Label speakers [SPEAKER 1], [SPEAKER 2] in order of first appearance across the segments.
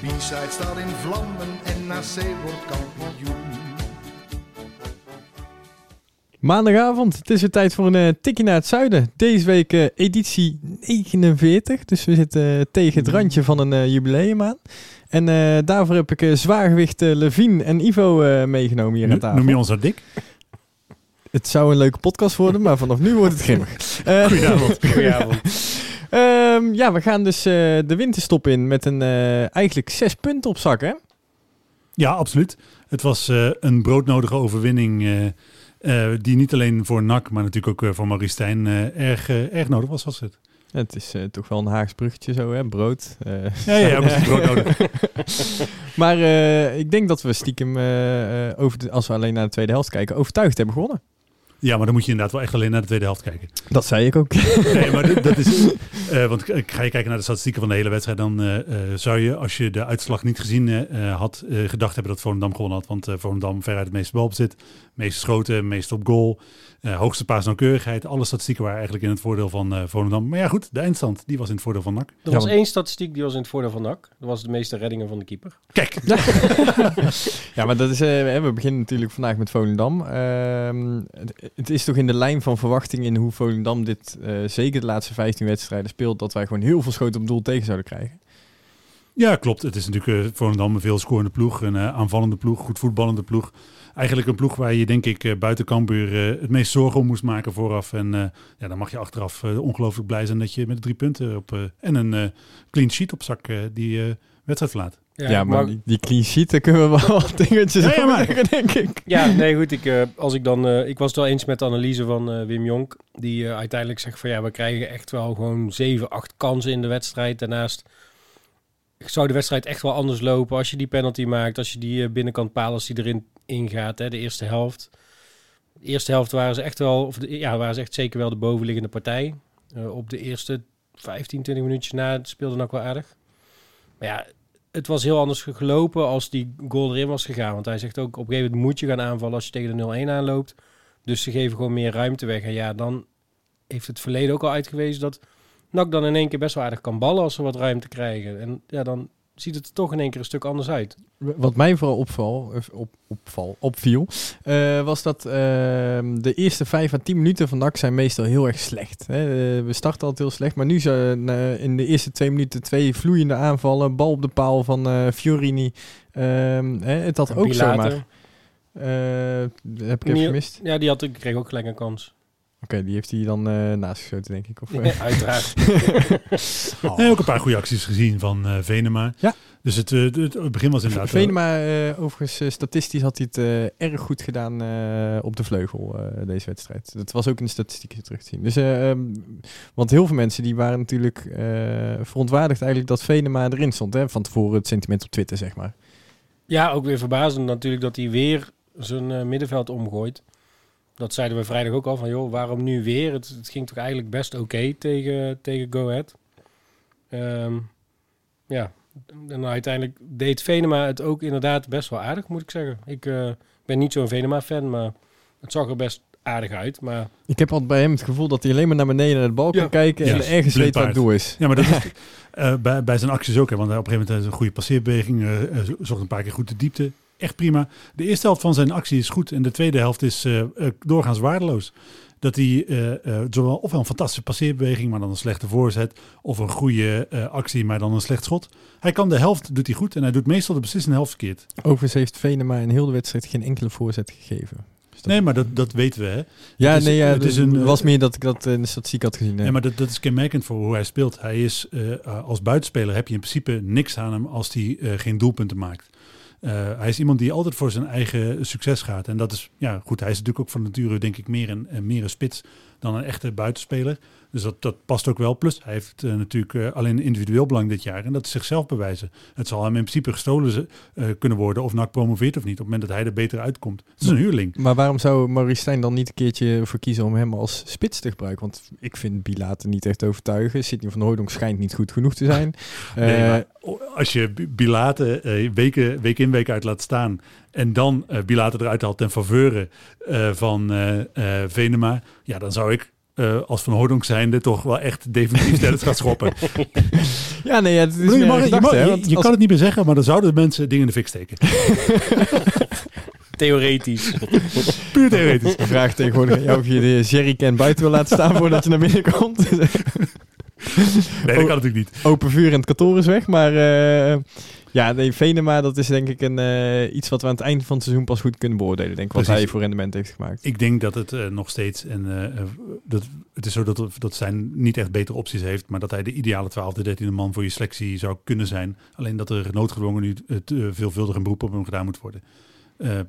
[SPEAKER 1] De B-side staat in vlammen en NAC wordt kampioen.
[SPEAKER 2] Maandagavond, het is weer tijd voor een eh, tikje naar het zuiden. Deze week eh, editie 49, dus we zitten eh, tegen het randje van een jubileum aan. En eh, daarvoor heb ik zwaargewicht Levine en Ivo eh, meegenomen hier aan tafel.
[SPEAKER 3] Noem je ons dat dik?
[SPEAKER 2] Het zou een leuke podcast worden, maar vanaf nu wordt het grimmig. Eh,
[SPEAKER 3] Goedenavond.
[SPEAKER 4] Goedenavond.
[SPEAKER 2] Ehm, ja, we gaan dus eh, de winterstop in met een eh, eigenlijk zes punten op zak, hè?
[SPEAKER 3] Ja, absoluut. Het was eh, een broodnodige overwinning die niet alleen voor NAC, maar natuurlijk ook voor Maurice Stijn erg, erg nodig was, was het.
[SPEAKER 2] Het is toch wel een Haags bruggetje zo, hè? Brood. eh.
[SPEAKER 3] Ja, ja, ja precies, broodnodig.
[SPEAKER 2] maar ik denk dat we stiekem, over de, als we alleen naar de tweede helft kijken, overtuigd hebben gewonnen.
[SPEAKER 3] Ja, maar dan moet je inderdaad wel echt alleen naar de tweede helft kijken.
[SPEAKER 2] Dat zei ik ook.
[SPEAKER 3] Nee, maar dat is... eh, want ik ga je kijken naar de statistieken van de hele wedstrijd, dan eh, eh, zou je, als je de uitslag niet gezien eh, eh, had, eh, gedacht hebben dat Volendam gewonnen had. Want eh Volendam veruit het meeste balbezit, meeste schoten, meest op goal, eh, hoogste paasnauwkeurigheid. Alle statistieken waren eigenlijk in het voordeel van eh Volendam. Maar ja goed, de eindstand, die was in het voordeel van NAC.
[SPEAKER 4] Er was één statistiek die was in het voordeel van NAC. Dat was de meeste reddingen van de keeper.
[SPEAKER 3] Kijk,
[SPEAKER 2] Ja, maar dat is, eh, we beginnen natuurlijk vandaag met Volendam. Ehm, het, het is toch in de lijn van verwachting in hoe Volendam dit eh, zeker de laatste 15 wedstrijden speelt, dat wij gewoon heel veel schoten op doel tegen zouden krijgen.
[SPEAKER 3] Ja, klopt. Het is natuurlijk uh, Volendam een veel scorende ploeg, een eh, aanvallende ploeg, goed voetballende ploeg. Eigenlijk een ploeg waar je denk ik eh, buiten Cambuur eh, het meest zorgen om moest maken vooraf. En eh, ja, dan mag je achteraf eh, ongelooflijk blij zijn dat je met de drie punten op eh, en een eh, clean sheet op zak eh, die eh, wedstrijd verlaat.
[SPEAKER 2] Ja, maar die, die clean sheet, daar kunnen we wel wat dingetjes
[SPEAKER 3] Ja, ja,
[SPEAKER 2] over
[SPEAKER 3] maar-
[SPEAKER 2] zeggen, denk ik.
[SPEAKER 4] Ja, nee, goed. Ik, eh, als ik, dan, eh, ik was het wel eens met de analyse van Wim Jonk. Die eh, uiteindelijk zegt van ja, we krijgen echt wel gewoon 7, 8 kansen in de wedstrijd. Daarnaast zou de wedstrijd echt wel anders lopen als je die penalty maakt. Als je die eh, binnenkant paal, als die erin ingaat, hè, de eerste helft. De eerste helft waren ze echt wel, of ja, waren ze echt zeker wel de bovenliggende partij. Eh, op de eerste 15, 20 minuutjes na speelde nog wel aardig. Maar ja, het was heel anders ge- gelopen als die goal erin was gegaan. Want hij zegt ook, op een gegeven moment moet je gaan aanvallen als je tegen de 0-1 aanloopt. Dus ze geven gewoon meer ruimte weg. En ja, dan heeft het verleden ook al uitgewezen dat NAC dan in één keer best wel aardig kan ballen als ze wat ruimte krijgen. En ja, dan ziet het er toch in één keer een stuk anders uit.
[SPEAKER 2] Wat mij vooral opval, op, opval, opviel, eh, was dat ehm, de eerste 5 à 10 minuten van NAC zijn meestal heel erg slecht. Hè. Eh, we starten altijd heel slecht, maar nu zijn in de eerste twee minuten twee vloeiende aanvallen, bal op de paal van eh, Fiorini. Ehm, hè, het had
[SPEAKER 4] En
[SPEAKER 2] ook
[SPEAKER 4] Pilater,
[SPEAKER 2] zomaar. Heb ik even gemist?
[SPEAKER 4] Ja, die had, ik kreeg ook gelijk een kans.
[SPEAKER 2] Oké, die heeft hij dan eh naast geschoten, denk ik. Of, eh?
[SPEAKER 4] Ja, uiteraard.
[SPEAKER 3] Nee, ook een paar goede acties gezien van eh, Venema.
[SPEAKER 2] Ja.
[SPEAKER 3] Dus het, eh, het, het begin was inderdaad...
[SPEAKER 2] Venema, eh, overigens, eh, statistisch had hij het eh, erg goed gedaan eh, op de vleugel, eh, deze wedstrijd. Dat was ook in de statistieken terug te zien. Dus, eh, ehm, want heel veel mensen die waren natuurlijk eh, verontwaardigd eigenlijk dat Venema erin stond. Hè, van tevoren het sentiment op Twitter, zeg maar.
[SPEAKER 4] Ja, ook weer verbazend natuurlijk dat hij weer zijn eh, middenveld omgooit. Dat zeiden we vrijdag ook al van, joh, waarom nu weer? Het, het ging toch eigenlijk best oké tegen, tegen Go Ahead. Ehm, ja, en uiteindelijk deed Venema het ook inderdaad best wel aardig, moet ik zeggen. Ik eh, ben niet zo'n Venema-fan, maar het zag er best aardig uit. Maar
[SPEAKER 2] Ik heb altijd bij hem het gevoel dat hij alleen maar naar beneden naar de bal kan kijken en
[SPEAKER 3] Ja,
[SPEAKER 2] ergens weet wat het doel is.
[SPEAKER 3] Ja, maar dat is eh, bij, bij zijn acties ook. Hè, want hij op een gegeven moment een goede passeerbeweging. eh, eh, zo- zocht een paar keer goed de diepte. Echt prima. De eerste helft van zijn actie is goed. En de tweede helft is eh, eh, doorgaans waardeloos. Dat hij eh, zowel ofwel een fantastische passeerbeweging, maar dan een slechte voorzet. Of een goede actie, maar dan een slecht schot. Hij kan de helft, doet hij goed. En hij doet meestal de beslissende helft verkeerd.
[SPEAKER 2] Overigens heeft Venema in heel de wedstrijd geen enkele voorzet gegeven. Dus
[SPEAKER 3] Nee, maar dat, dat weten we. Hè.
[SPEAKER 2] ja,
[SPEAKER 3] is-
[SPEAKER 2] nee, ja,
[SPEAKER 3] het is een,
[SPEAKER 2] was meer dat ik dat in de statistiek had gezien.
[SPEAKER 3] Ja,
[SPEAKER 2] hè.
[SPEAKER 3] maar dat, dat is kenmerkend voor hoe hij speelt. Hij is als buitenspeler heb je in principe niks aan hem als hij geen doelpunten maakt. Eh, hij is iemand die altijd voor zijn eigen succes gaat. En dat is, ja goed, hij is natuurlijk ook van nature denk ik meer een, meer een spits dan een echte buitenspeler. Dus dat, dat past ook wel. Plus, hij heeft eh, natuurlijk eh, alleen individueel belang dit jaar. En dat is zichzelf bewijzen. Het zal hem in principe gestolen eh, kunnen worden of NAC promoveert of niet. Op het moment dat hij er beter uitkomt. Het is een huurling.
[SPEAKER 2] Maar waarom zou Maurice Stijn dan niet een keertje voor kiezen om hem als spits te gebruiken? Want ik vind Bilater niet echt overtuigen. Sidney van Hooydonk schijnt niet goed genoeg te zijn.
[SPEAKER 3] Nee, als je Bi- Bilater weken, week in week uit laat staan en dan eh Bilater eruit haalt ten faveur eh, van eh, eh, Venema, ja, dan zou ik eh, als Van Hoordonk zijnde toch wel echt definitief Dennis gaan schoppen.
[SPEAKER 2] ja, nee, ja, het is
[SPEAKER 3] je
[SPEAKER 2] meer
[SPEAKER 3] mag- je,
[SPEAKER 2] gedachte,
[SPEAKER 3] mag-
[SPEAKER 2] hè,
[SPEAKER 3] je-
[SPEAKER 2] want
[SPEAKER 3] je
[SPEAKER 2] als-
[SPEAKER 3] kan het niet meer zeggen, maar dan zouden de mensen dingen in de fik steken.
[SPEAKER 4] Theoretisch.
[SPEAKER 3] Puur theoretisch.
[SPEAKER 2] De vraag tegenwoordig aan jou of je de jerrycan buiten wil laten staan voordat je naar binnen komt.
[SPEAKER 3] Nee, dat kan natuurlijk niet.
[SPEAKER 2] Open vuur en het kantoor is weg. Maar eh, ja, nee, Venema, dat is denk ik een, eh, iets wat we aan het eind van het seizoen pas goed kunnen beoordelen. Denk ik, wat hij voor rendement heeft gemaakt.
[SPEAKER 3] Ik denk dat het eh, nog steeds, en eh, dat, het is zo dat, dat zijn niet echt betere opties heeft, maar dat hij de ideale 12e, 13e man voor je selectie zou kunnen zijn. Alleen dat er noodgedwongen nu het veelvuldig een beroep op hem gedaan moet worden.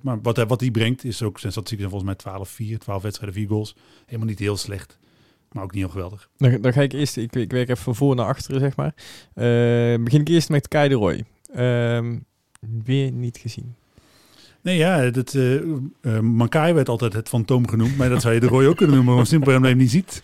[SPEAKER 3] Maar wat hij, wat hij brengt is ook, zijn statistieken zijn volgens mij 12-4, 12 wedstrijden, 4 goals. Helemaal niet heel slecht, maar ook niet heel geweldig.
[SPEAKER 2] Dan, dan ga ik eerst, ik, ik werk even van voor naar achteren, zeg maar. Eh, begin ik eerst met Kai de Roy. Ehm, weer niet gezien.
[SPEAKER 3] Nee, ja, dat, eh eh, Mankai werd altijd het fantoom genoemd, maar dat zou je de Roy ook kunnen noemen, maar simpel omdat je hem niet ziet.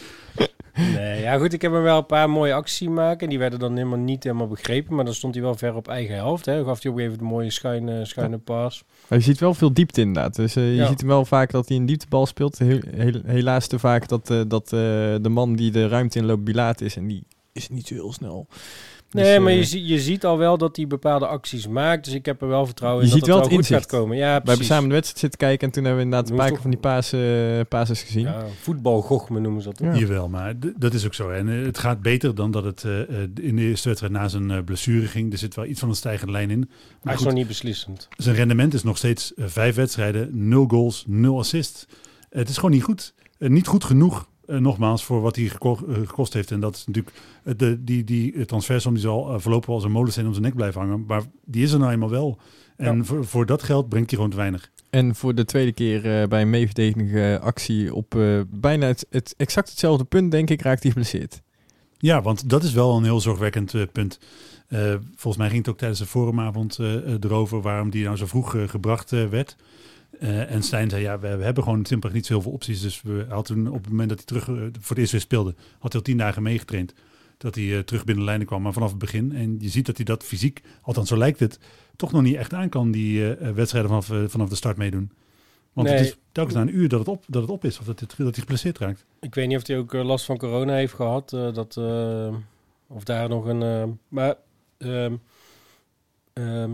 [SPEAKER 4] Nee, ja goed, ik heb hem wel een paar mooie acties zien maken. En die werden dan helemaal niet helemaal begrepen. Maar dan stond hij wel ver op eigen helft. Hè. Dan gaf hij ook even de mooie schuine, schuine pas.
[SPEAKER 2] Maar je ziet wel veel diepte inderdaad. Dus eh, je
[SPEAKER 4] Ja.
[SPEAKER 2] ziet hem wel vaak dat hij een dieptebal speelt. Heel, heel- helaas te vaak dat, eh, dat eh, de man die de ruimte inloopt Bilaat is. En die is niet zo heel snel. Dus,
[SPEAKER 4] Nee, maar
[SPEAKER 2] eh,
[SPEAKER 4] je, zie- je ziet al wel dat hij bepaalde acties maakt. Dus ik heb er wel vertrouwen in
[SPEAKER 2] Je
[SPEAKER 4] dat
[SPEAKER 2] ziet
[SPEAKER 4] het
[SPEAKER 2] wel
[SPEAKER 4] wel
[SPEAKER 2] het
[SPEAKER 4] goed gaat komen. Ja,
[SPEAKER 2] we hebben
[SPEAKER 4] precies.
[SPEAKER 2] samen de wedstrijd zitten kijken en toen hebben we inderdaad een
[SPEAKER 4] Moest
[SPEAKER 2] paar keer van die pasen, eh, pases gezien.
[SPEAKER 4] Ja, voetbalgochme noemen ze dat.
[SPEAKER 2] Ja.
[SPEAKER 3] Jawel, maar dat is ook zo. En eh, het gaat beter dan dat het eh, eh, in de eerste wedstrijd na zijn eh, blessure ging. Er zit wel iets van een stijgende lijn in.
[SPEAKER 4] Hij
[SPEAKER 3] Maar
[SPEAKER 4] is nog niet beslissend.
[SPEAKER 3] zijn rendement is nog steeds eh, vijf wedstrijden, nul goals, nul assists. het is gewoon niet goed. Eh, niet goed genoeg, eh, nogmaals, voor wat hij geko- eh, gekost heeft. En dat is natuurlijk, eh, de, die, die transfersom die zal voorlopig als een molensteen om zijn nek blijven hangen. Maar die is er nou eenmaal wel. En
[SPEAKER 4] Ja.
[SPEAKER 3] voor, voor dat geld brengt hij gewoon te weinig.
[SPEAKER 2] En voor de tweede keer bij een meeverdedigende actie op bijna het, het exact hetzelfde punt, denk ik, raakt hij geblesseerd.
[SPEAKER 3] Ja, want dat is wel een heel zorgwekkend punt. Volgens mij ging het ook tijdens de forumavond erover waarom die nou zo vroeg gebracht werd. Eh, en Stijn zei, ja, we, hebben gewoon simpelweg niet zoveel opties. Dus we had toen op het moment dat hij terug eh, voor het eerst weer speelde, had hij al tien dagen meegetraind. Dat hij eh, terug binnen de lijnen kwam, maar vanaf het begin. En je ziet dat hij dat fysiek, althans zo lijkt het, toch nog niet echt aan kan, die wedstrijden vanaf, vanaf de start meedoen. Want
[SPEAKER 4] Nee.
[SPEAKER 3] het is telkens na een uur dat het op, dat het op is, of dat, het, dat hij geblesseerd raakt.
[SPEAKER 4] Ik weet niet of hij ook last van corona heeft gehad. eh, dat, of daar nog een... maar ehm, ehm,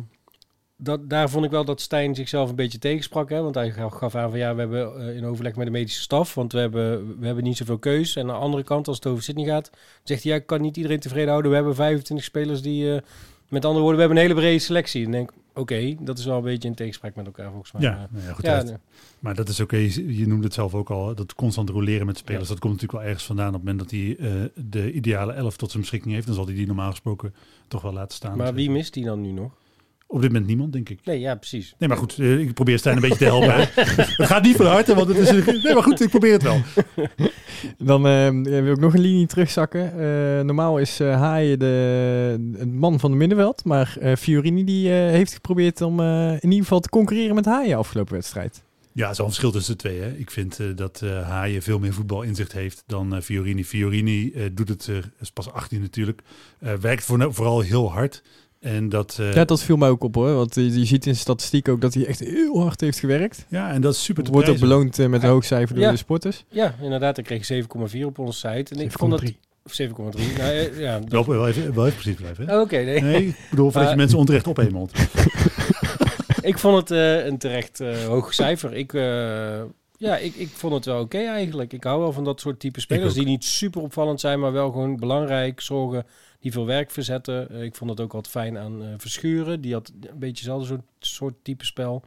[SPEAKER 4] dat, daar vond ik wel dat Stijn zichzelf een beetje tegensprak. Hè? Want hij gaf aan van ja, we hebben eh, in overleg met de medische staf. Want we hebben, we hebben niet zoveel keus. En aan de andere kant, als het over Sydney gaat, zegt hij ja, ik kan niet iedereen tevreden houden. We hebben 25 spelers die... eh, met andere woorden, we hebben een hele brede selectie. En ik denk, oké, dat is wel een beetje in tegenspraak met elkaar volgens mij.
[SPEAKER 3] Ja, nou ja, goed.
[SPEAKER 4] ja,
[SPEAKER 3] dat-
[SPEAKER 4] nee.
[SPEAKER 3] Maar dat is oké, je, je noemde het zelf ook al, dat constant roleren met spelers, dat komt natuurlijk wel ergens vandaan. Op het moment dat hij eh, de ideale elf tot zijn beschikking heeft, dan zal hij die normaal gesproken toch wel laten staan.
[SPEAKER 4] maar wie mist hij dan nu nog?
[SPEAKER 3] Op dit moment niemand, denk ik.
[SPEAKER 4] Nee, ja, precies.
[SPEAKER 3] Nee, maar goed, eh, ik probeer Stijn een beetje te helpen. het gaat niet van harte, want het is... een- Nee, maar goed, ik probeer het wel.
[SPEAKER 2] Dan eh, wil ik nog een linie terugzakken. Eh, normaal is eh Haaien de, de man van de middenveld. Maar eh, Fiorini die, eh, heeft geprobeerd om eh, in ieder geval te concurreren met Haaien afgelopen wedstrijd.
[SPEAKER 3] Ja, is wel een verschil tussen de twee. Hè. Ik vind eh, dat eh Haaien veel meer voetbalinzicht heeft dan eh, Fiorini. Fiorini eh, doet het, is pas 18 natuurlijk, eh, werkt voor, vooral heel hard. En dat, eh,
[SPEAKER 2] Ja, dat viel mij ook op hoor. Want je, je ziet in zijn statistiek ook dat hij echt heel hard heeft gewerkt.
[SPEAKER 3] ja, en dat is super te
[SPEAKER 2] Wordt ook beloond eh, met een hoog cijfer door
[SPEAKER 4] Ja.
[SPEAKER 2] de sporters.
[SPEAKER 4] Ja, inderdaad. Ik kreeg 7,4 op onze site. En ik vond dat...
[SPEAKER 2] 7,3.
[SPEAKER 4] Of 7,3. nou, eh, ja, dat-
[SPEAKER 3] Wel, wel, even, wel even precies blijven. Hè?
[SPEAKER 4] Oh, Oké, nee.
[SPEAKER 3] Nee, ik bedoel, voordat je mensen onterecht ophemelt.
[SPEAKER 4] ik vond het eh, een terecht eh, hoog cijfer. Ik, eh, ja, ik, ik vond het wel oké eigenlijk. Ik hou wel van dat soort type spelers die niet super opvallend zijn, maar wel gewoon belangrijk, zorgen, die veel werk verzetten. Eh, ik vond het ook altijd fijn aan eh, Verschuren. Die had een beetje hetzelfde soort, soort type spel.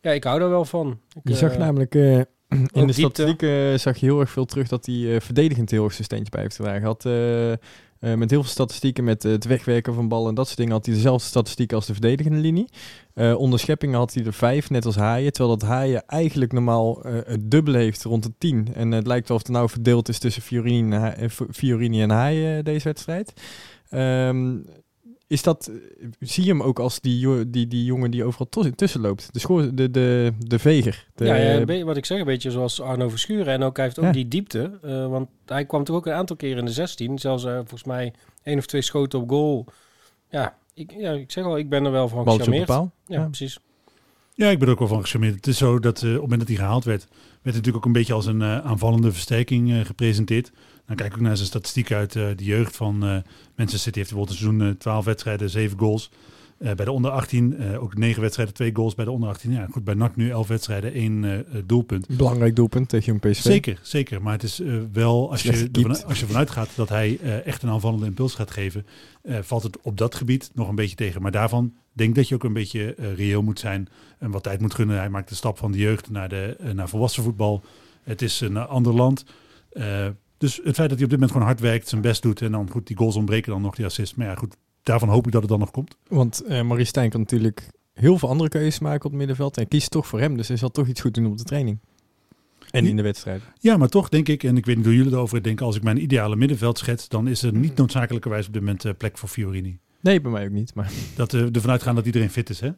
[SPEAKER 4] Ja, ik hou daar wel van. Ik,
[SPEAKER 2] Je zag namelijk eh, In
[SPEAKER 4] Ook
[SPEAKER 2] de
[SPEAKER 4] diepte.
[SPEAKER 2] statistieken zag je heel erg veel terug dat hij verdedigend heel erg zijn steentje bij heeft gedragen. Had, eh, met heel veel statistieken, met eh, het wegwerken van ballen en dat soort dingen, had hij dezelfde statistieken als de verdedigende linie. Eh onder scheppingen had hij er vijf, net als Haaien. Terwijl dat Haaien eigenlijk normaal het dubbele heeft rond de tien. En het lijkt wel of het nou verdeeld is tussen Fiorini en, Fiorini en Haaien deze wedstrijd. Ehm, is dat, eh, zie je hem ook als die, die, die jongen die overal tussen loopt? De, schoor, de, de, de veger. De,
[SPEAKER 4] ja, ja, wat ik zeg, een beetje zoals Arno Verschuren. En ook, hij heeft ook
[SPEAKER 2] Ja.
[SPEAKER 4] die diepte. eh, want hij kwam toch ook een aantal keren in de 16. Zelfs eh, volgens mij één of twee schoten op goal. Ja ik, ja, ik zeg al, ik ben er wel van gecharmeerd. Ja,
[SPEAKER 2] Ja.
[SPEAKER 4] precies.
[SPEAKER 3] Ja, ik ben er ook wel van gecharmeerd. Het is zo dat eh, op het moment dat hij gehaald werd, werd het natuurlijk ook een beetje als een aanvallende versterking gepresenteerd. Dan kijk ik ook naar zijn statistiek uit eh, de jeugd van eh Manchester City. Heeft bijvoorbeeld een seizoen eh, 12 wedstrijden, 7 goals. Eh, bij de onder 18 eh, ook 9 wedstrijden, 2 goals bij de onder 18. Ja, goed, bij NAC nu 11 wedstrijden, 1 eh, eh, doelpunt.
[SPEAKER 2] Belangrijk doelpunt tegen Jong PSV.
[SPEAKER 3] Zeker, zeker. Maar het is eh, wel, als
[SPEAKER 2] Slecht
[SPEAKER 3] je, ervan, als je vanuit gaat dat hij eh, echt een aanvallende impuls gaat geven, eh, valt het op dat gebied nog een beetje tegen. Maar daarvan denk ik dat je ook een beetje eh, reëel moet zijn en wat tijd moet gunnen. Hij maakt de stap van de jeugd naar, de, eh, naar volwassen voetbal. Het is een ander land. Eh, dus het feit dat hij op dit moment gewoon hard werkt, zijn best doet en dan goed die goals ontbreken dan nog die assist. Maar ja, goed, daarvan hoop ik dat het dan nog komt.
[SPEAKER 2] Want eh Marie Stijn kan natuurlijk heel veel andere keuzes maken op het middenveld. En kiest toch voor hem. Dus hij zal toch iets goed doen op de training. En in de wedstrijd.
[SPEAKER 3] Ja, maar toch denk ik, en ik weet niet hoe jullie erover denken, als ik mijn ideale middenveld schets, dan is er niet noodzakelijkerwijs op dit moment eh, plek voor Fiorini.
[SPEAKER 2] Nee, bij mij ook niet. Maar
[SPEAKER 3] Dat we ervan uitgaan dat iedereen fit is, hè?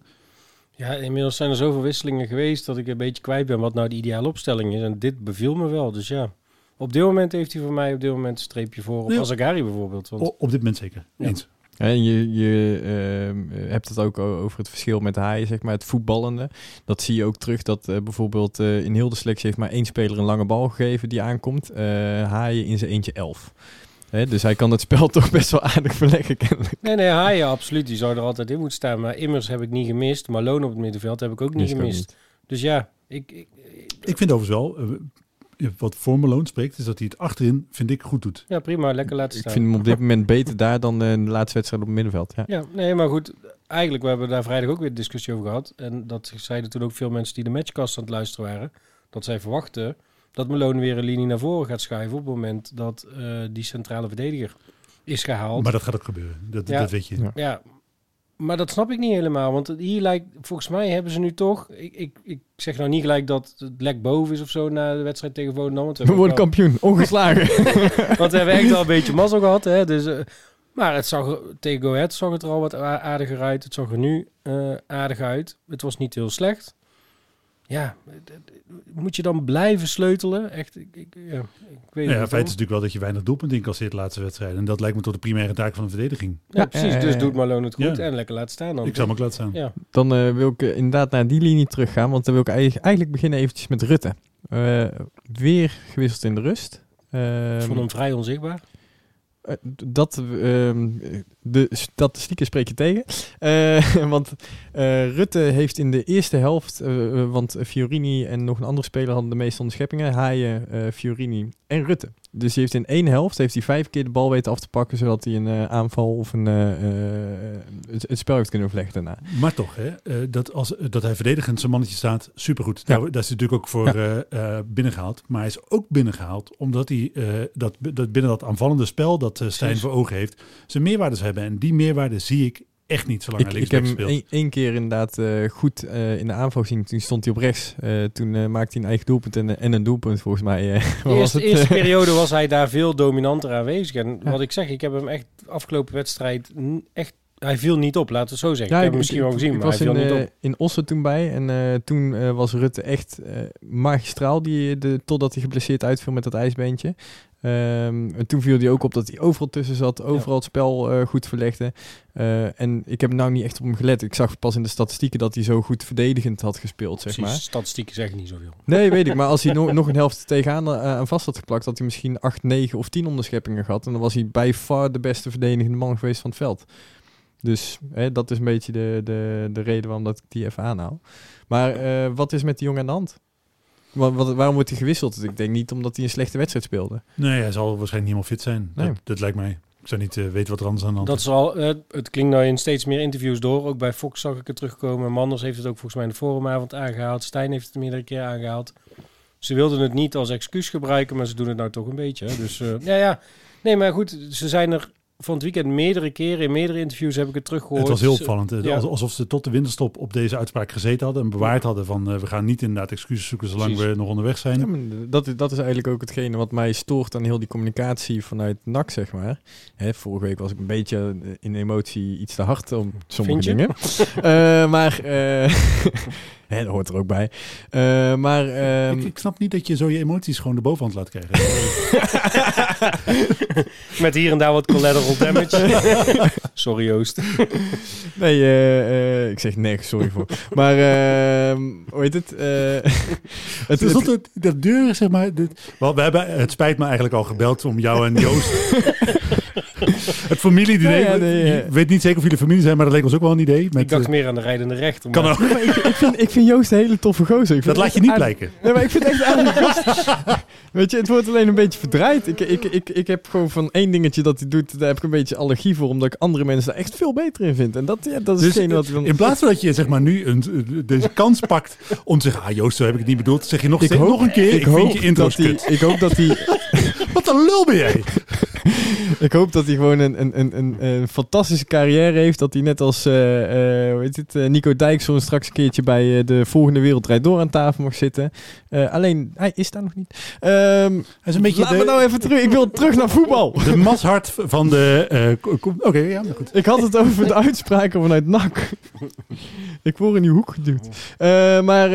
[SPEAKER 4] Ja, inmiddels zijn er zoveel wisselingen geweest dat ik een beetje kwijt ben wat nou de ideale opstelling is. En dit beviel me wel. Dus ja, op dit moment heeft hij voor mij op dit moment een streepje voor op
[SPEAKER 3] Ja.
[SPEAKER 4] Azagari bijvoorbeeld. Want,
[SPEAKER 3] O- op dit moment zeker.
[SPEAKER 4] Ja.
[SPEAKER 3] Eens.
[SPEAKER 2] En je, je ehm, hebt het ook over het verschil met haaien, zeg maar, het voetballende. Dat zie je ook terug dat eh, bijvoorbeeld eh, in heel de selectie heeft maar één speler een lange bal gegeven die aankomt. Eh, haaien in zijn eentje elf. Hè, dus hij kan het spel toch best wel aardig verleggen kennelijk.
[SPEAKER 4] Nee, nee, Haaien, absoluut. Die zou er altijd in moeten staan. Maar Immers heb ik niet gemist. Malone op het middenveld heb ik ook niet
[SPEAKER 2] Dus ook
[SPEAKER 4] gemist. Dus ja, ik, ik,
[SPEAKER 3] Ik vind overigens wel, eh, wat voor Malone spreekt, is dat hij het achterin, vind ik, goed doet.
[SPEAKER 4] ja, prima. Lekker laten
[SPEAKER 2] Ik
[SPEAKER 4] staan.
[SPEAKER 2] vind hem op dit moment beter daar dan eh, in de laatste wedstrijd op het middenveld. Ja.
[SPEAKER 4] Ja, nee, maar goed. Eigenlijk, we hebben daar vrijdag ook weer discussie over gehad. En dat zeiden toen ook veel mensen die de matchcast aan het luisteren waren. Dat zij verwachten dat Malone weer een linie naar voren gaat schuiven op het moment dat eh, die centrale verdediger is gehaald.
[SPEAKER 3] Maar dat gaat ook gebeuren. Dat,
[SPEAKER 4] Ja.
[SPEAKER 3] dat weet je.
[SPEAKER 2] Ja.
[SPEAKER 4] Ja, maar dat snap ik niet helemaal. Want hier lijkt, volgens mij hebben ze nu toch... Ik, ik, ik zeg nou niet gelijk dat het lek boven is of zo na de wedstrijd tegen Volendam. Want we
[SPEAKER 2] worden kampioen, ongeslagen.
[SPEAKER 4] Want we hebben echt wel een beetje mazzel gehad. Hè? Dus, eh, maar het zag, tegen Go Ahead zag het er al wat aardiger uit. Het zag er nu eh, aardig uit. Het was niet heel slecht. Ja, moet je dan blijven sleutelen? Echt, ik, ik, ja, ik weet
[SPEAKER 3] Nou ja,
[SPEAKER 4] niet.
[SPEAKER 3] feit is natuurlijk wel dat je weinig doelpunten incasseert de laatste wedstrijd. En dat lijkt me tot de primaire taak van de verdediging.
[SPEAKER 4] Ja, precies. Dus doet Malone het goed
[SPEAKER 3] Ja.
[SPEAKER 4] en lekker laten staan dan.
[SPEAKER 3] ik zou me klaar staan.
[SPEAKER 4] Ja.
[SPEAKER 2] Dan eh, wil ik eh, inderdaad naar die linie teruggaan, want dan wil ik eigenlijk, eigenlijk beginnen eventjes met Rutte. Eh, weer gewisseld in de rust.
[SPEAKER 4] Ik
[SPEAKER 2] Ehm,
[SPEAKER 4] vond hem vrij onzichtbaar.
[SPEAKER 2] Eh, dat, ehm, de statistieken spreek je tegen. Eh, want eh, Rutte heeft in de eerste helft, want Fiorini en nog een andere speler hadden de meeste onderscheppingen. Haaien, Fiorini en Rutte. Dus die heeft in één helft heeft hij vijf keer de bal weten af te pakken, zodat hij een eh, aanval of een, eh, eh, het, het spel heeft kunnen verleggen daarna.
[SPEAKER 3] Maar toch, hè, dat, als, dat hij verdedigend zijn mannetje staat, supergoed.
[SPEAKER 2] Ja.
[SPEAKER 3] Daar, daar is hij natuurlijk ook voor eh, binnengehaald. Maar hij is ook binnengehaald omdat hij dat, dat binnen dat aanvallende spel dat Stijn voor ogen heeft, zijn meerwaardes hebben. En die meerwaarde zie ik echt niet zolang
[SPEAKER 2] Ik,
[SPEAKER 3] hij
[SPEAKER 2] ik
[SPEAKER 3] linksback
[SPEAKER 2] heb hem één, keer inderdaad eh, goed eh, in de aanval gezien. Toen stond hij op rechts. Eh, toen eh, maakte hij een eigen doelpunt en, en een doelpunt volgens mij. eh,
[SPEAKER 4] De eerste, periode was hij daar veel dominanter aanwezig. En
[SPEAKER 2] Ja.
[SPEAKER 4] wat ik zeg, ik heb hem echt afgelopen wedstrijd echt... Hij viel niet op, laten we het zo zeggen.
[SPEAKER 2] Ja,
[SPEAKER 4] ik heb hem misschien wel gezien, maar hij viel
[SPEAKER 2] in,
[SPEAKER 4] niet
[SPEAKER 2] eh,
[SPEAKER 4] op.
[SPEAKER 2] in Ossen toen bij. En eh, toen eh, was Rutte echt eh, magistraal. Die, de, totdat hij geblesseerd uitviel met dat ijsbeentje. Ehm, en toen viel hij ook op dat hij overal tussen zat. Overal het spel eh, goed verlegde. Eh, en ik heb nou niet echt op hem gelet. Ik zag pas in de statistieken dat hij zo goed verdedigend had gespeeld, zeg
[SPEAKER 4] Precies,
[SPEAKER 2] maar.
[SPEAKER 4] statistieken zeggen niet zoveel.
[SPEAKER 2] Nee, weet ik. Maar als hij nog, nog een helft tegenaan eh, aan vast had geplakt, had hij misschien 8, 9 of 10 onderscheppingen gehad. En dan was hij bij far de beste verdedigende man geweest van het veld. Dus hè, dat is een beetje de, de, de reden waarom dat ik die even aanhaal. Maar eh, wat is met die jongen aan de hand? Wat, waarom wordt hij gewisseld? Ik denk niet omdat hij een slechte wedstrijd speelde.
[SPEAKER 3] Nee, hij zal waarschijnlijk niet helemaal fit zijn.
[SPEAKER 2] Nee.
[SPEAKER 3] Dat, dat lijkt mij. Ik zou niet eh, weten wat er anders aan de hand
[SPEAKER 4] Dat
[SPEAKER 3] is.
[SPEAKER 4] al, eh, het klinkt nou in steeds meer interviews door. Ook bij Fox zag ik het terugkomen. Manders heeft het ook volgens mij in de forumavond aangehaald. Stijn heeft het meerdere keer aangehaald. ze wilden het niet als excuus gebruiken, maar ze doen het nou toch een beetje. Hè? Dus eh, ja, ja. Nee, maar goed, ze zijn er van het weekend meerdere keren, in meerdere interviews heb ik het teruggehoord.
[SPEAKER 3] Het was heel opvallend. eh,
[SPEAKER 4] ja.
[SPEAKER 3] als- Alsof ze tot de winterstop op deze uitspraak gezeten hadden en bewaard hadden van eh, we gaan niet inderdaad excuses zoeken zolang
[SPEAKER 4] Precies.
[SPEAKER 3] we nog onderweg zijn.
[SPEAKER 2] Ja, dat, is- dat is eigenlijk ook hetgene wat mij stoort aan heel die communicatie vanuit NAC, zeg maar. Hè, vorige week was ik een beetje eh, in emotie iets te hard om sommige
[SPEAKER 4] Vind je?
[SPEAKER 2] dingen. Eh, maar eh, hè, dat hoort er ook bij. Eh, maar ehm,
[SPEAKER 3] ik, ik snap niet dat je zo je emoties gewoon de bovenhand laat krijgen.
[SPEAKER 4] Met hier en daar wat collateral damage. Sorry Joost.
[SPEAKER 2] nee, eh, eh, ik zeg nee, sorry voor. maar ehm, hoe heet het? Eh, het,
[SPEAKER 3] Het is
[SPEAKER 2] het-
[SPEAKER 3] dat, dat deur, zeg maar. Dit, wel, we hebben, het spijt me eigenlijk al gebeld om jou en Joost. het
[SPEAKER 2] ja, nee, ja.
[SPEAKER 3] Ik weet niet zeker of jullie familie zijn, maar dat leek ons ook wel een idee. Met,
[SPEAKER 4] Ik dacht meer aan de rijdende rechter.
[SPEAKER 3] kan ook.
[SPEAKER 2] ik, ik, vind, ik vind Joost een hele toffe gozer. Ik
[SPEAKER 3] Dat laat je niet blijken.
[SPEAKER 2] Nee, maar ik vind het echt. Weet je, het wordt alleen een beetje verdraaid. Ik, ik, ik, ik heb gewoon van één dingetje dat hij doet, daar heb ik een beetje allergie voor, omdat ik andere mensen daar echt veel beter in vind. En dat, ja, dat is
[SPEAKER 3] Dus
[SPEAKER 2] wat dan...
[SPEAKER 3] in plaats van dat je zeg maar, nu een, deze kans pakt om te zeggen, ah Joost, zo heb ik het niet bedoeld, zeg je nog,
[SPEAKER 2] Ik
[SPEAKER 3] steeds,
[SPEAKER 2] hoop-
[SPEAKER 3] nog een keer, ik, vind je intro's
[SPEAKER 2] dat
[SPEAKER 3] kut.
[SPEAKER 2] ik hoop dat hij,
[SPEAKER 3] Wat een lul ben jij?
[SPEAKER 2] ik hoop dat hij gewoon een, een, een, een, een fantastische carrière heeft. Dat hij net als eh, eh, hoe heet het, eh, Nico Dijkshoorn straks een keertje bij de volgende Wereldrijd door aan tafel mag zitten. Eh, alleen, hij is daar nog niet. Ehm,
[SPEAKER 3] Hij is een beetje
[SPEAKER 2] laat me
[SPEAKER 3] de,
[SPEAKER 2] nou even terug. Ik wil terug naar voetbal.
[SPEAKER 3] de mashart van de... eh, ko- Oké, ja, nou goed.
[SPEAKER 2] Ik had het over de uitspraken vanuit NAC. ik word in die hoek geduwd. Eh, maar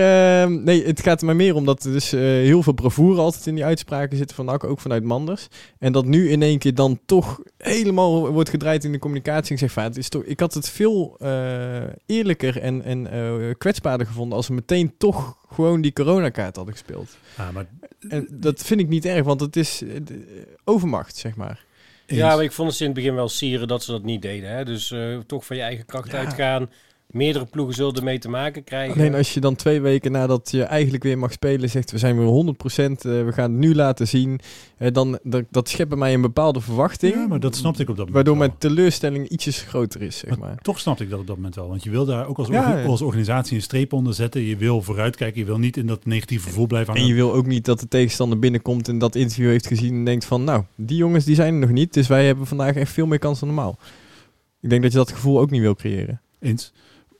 [SPEAKER 2] eh, nee, het gaat er maar meer om dat er dus eh, heel veel bravoure altijd in die uitspraken zitten van NAC, ook vanuit Manders. En dat nu in één keer dan toch helemaal wordt gedraaid in de communicatie. Ik zeg van, ja, het is toch, ik had het veel eh, eerlijker en, en eh, kwetsbaarder gevonden als we meteen toch gewoon die coronakaart hadden gespeeld.
[SPEAKER 3] Ah, maar
[SPEAKER 2] En dat vind ik niet erg, want het is eh, de- overmacht, zeg maar.
[SPEAKER 4] Ja, maar ik vond het in het begin wel sieren dat ze dat niet deden. Hè? Dus eh, toch van je eigen kracht
[SPEAKER 3] Ja.
[SPEAKER 4] uitgaan. Meerdere ploegen zullen ermee te maken krijgen.
[SPEAKER 2] Alleen als je dan twee weken nadat je eigenlijk weer mag spelen zegt we zijn weer 100%, eh, we gaan het nu laten zien. eh, dan dat, dat schept bij mij een bepaalde verwachting.
[SPEAKER 3] Ja, maar dat snapte ik op dat moment
[SPEAKER 2] Waardoor
[SPEAKER 3] wel.
[SPEAKER 2] mijn teleurstelling ietsjes groter is, zeg maar.
[SPEAKER 3] Toch snapte ik dat op dat moment wel. Want je wil daar ook als,
[SPEAKER 2] Ja,
[SPEAKER 3] orga-
[SPEAKER 2] ja.
[SPEAKER 3] als organisatie een streep onder zetten. Je wil vooruitkijken. Je wil niet in dat negatieve gevoel blijven
[SPEAKER 2] En
[SPEAKER 3] hangen.
[SPEAKER 2] je wil ook niet dat de tegenstander binnenkomt en dat interview heeft gezien en denkt van nou, die jongens die zijn er nog niet, dus wij hebben vandaag echt veel meer kans dan normaal. Ik denk dat je dat gevoel ook niet wil creëren.
[SPEAKER 3] Eens.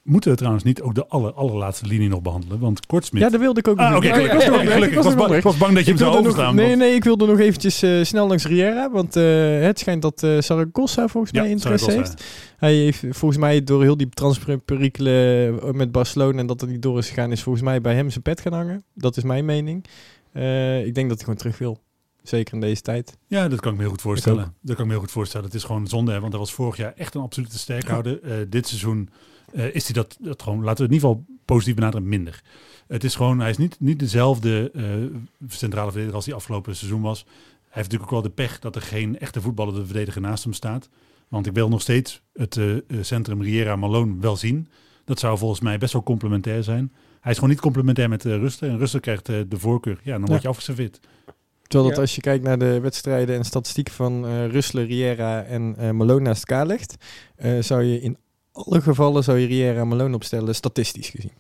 [SPEAKER 3] Moeten we trouwens niet ook de aller, allerlaatste linie nog behandelen? Want Kortsmit...
[SPEAKER 2] Ja, dat wilde ik ook
[SPEAKER 3] Ah, gelukkig.
[SPEAKER 2] ik was
[SPEAKER 3] Gelukkig. Ik bang- ik was bang dat je hem zou overslaan.
[SPEAKER 2] Nee,
[SPEAKER 3] want-
[SPEAKER 2] nee, ik wilde nog eventjes eh, snel langs Riera. Want eh, het schijnt dat eh Saragossa volgens mij interesse heeft. Hij heeft volgens mij door heel die transferperikelen eh, met Barcelona en dat er niet door is gegaan, is volgens mij bij hem zijn pet gaan hangen. Dat is mijn mening. Ik denk dat hij gewoon terug wil. Zeker in deze tijd.
[SPEAKER 3] Ja, dat kan ik me heel goed voorstellen. Dat kan ik me heel goed voorstellen. Het is gewoon zonde, hè, want hij was vorig jaar echt een absolute sterkhouder. Dit seizoen eh, is hij dat, dat gewoon, laten we het in ieder geval positief benaderen, minder. Het is gewoon, hij is niet, niet dezelfde eh, centrale verdediger als hij afgelopen seizoen was. Hij heeft natuurlijk ook wel de pech dat er geen echte voetballer de verdediger naast hem staat. Want ik wil nog steeds het eh, centrum Riera Malone wel zien. Dat zou volgens mij best wel complementair zijn. Hij is gewoon niet complementair met uh, Rusten. En Rusten krijgt de voorkeur. Ja, dan word je afgeserveerd.
[SPEAKER 2] Terwijl dat
[SPEAKER 4] Ja.
[SPEAKER 2] als je kijkt naar de wedstrijden en statistieken van eh Russelen, Riera en eh Malone naast elkaar legt, eh, zou je in alle gevallen zou je Riera Malone opstellen, statistisch gezien.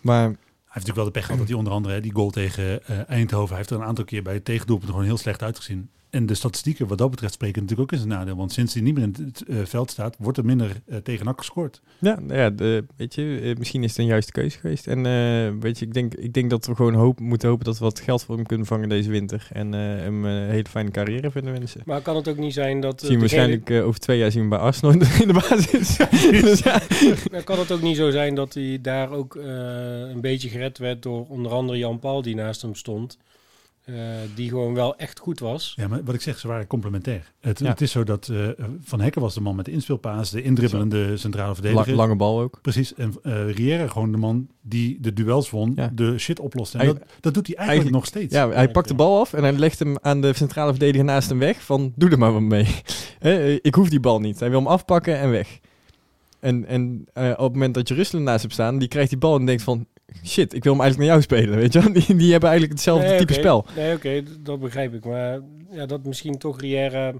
[SPEAKER 2] Maar
[SPEAKER 3] Hij heeft natuurlijk wel de pech gehad dat hij onder andere die goal tegen eh, Eindhoven. Hij heeft er een aantal keer bij het tegendoelpunt gewoon heel slecht uitgezien. En de statistieken wat dat betreft spreken natuurlijk ook in zijn nadeel. Want sinds hij niet meer in het eh, veld staat, wordt er minder tegen NAC gescoord.
[SPEAKER 2] Ja, nou ja de, weet je, eh, misschien is het een juiste keuze geweest. En eh, weet je, ik denk, ik denk dat we gewoon hoop, moeten hopen dat we wat geld voor hem kunnen vangen deze winter. En eh, hem een hele fijne carrière vinden wensen.
[SPEAKER 4] Maar kan het ook niet zijn dat...
[SPEAKER 2] Zien we waarschijnlijk over twee jaar zien we bij Arsenal in de, in de basis. dus ja.
[SPEAKER 4] Maar kan het ook niet zo zijn dat hij daar ook eh, een beetje gered werd door onder andere Jan Paul die naast hem stond. Eh, die gewoon wel echt goed was.
[SPEAKER 3] Ja, maar wat ik zeg, ze waren complementair. Het,
[SPEAKER 2] Ja.
[SPEAKER 3] het is zo dat eh, Van Hekken was de man met de inspeelpaas, de indribbelende centrale verdediger.
[SPEAKER 2] lange bal ook.
[SPEAKER 3] Precies. En eh Riera gewoon de man die de duels won,
[SPEAKER 2] Ja.
[SPEAKER 3] de shit oploste. En
[SPEAKER 2] Hij-
[SPEAKER 3] dat, dat doet hij eigenlijk,
[SPEAKER 2] eigenlijk-
[SPEAKER 3] nog steeds.
[SPEAKER 2] Ja, hij pakt de bal af en hij legt hem aan de centrale verdediger naast hem weg. Van, doe er maar wat mee. Hè, ik hoef die bal niet. Hij wil hem afpakken en weg. En, en op het moment dat je Rusland naast hebt staan, die krijgt die bal en denkt van... Shit, ik wil hem eigenlijk naar jou spelen, weet je wel? Die, die hebben eigenlijk hetzelfde
[SPEAKER 4] Nee,
[SPEAKER 2] type spel.
[SPEAKER 4] Nee, oké, dat begrijp ik. Maar ja, dat misschien toch Riera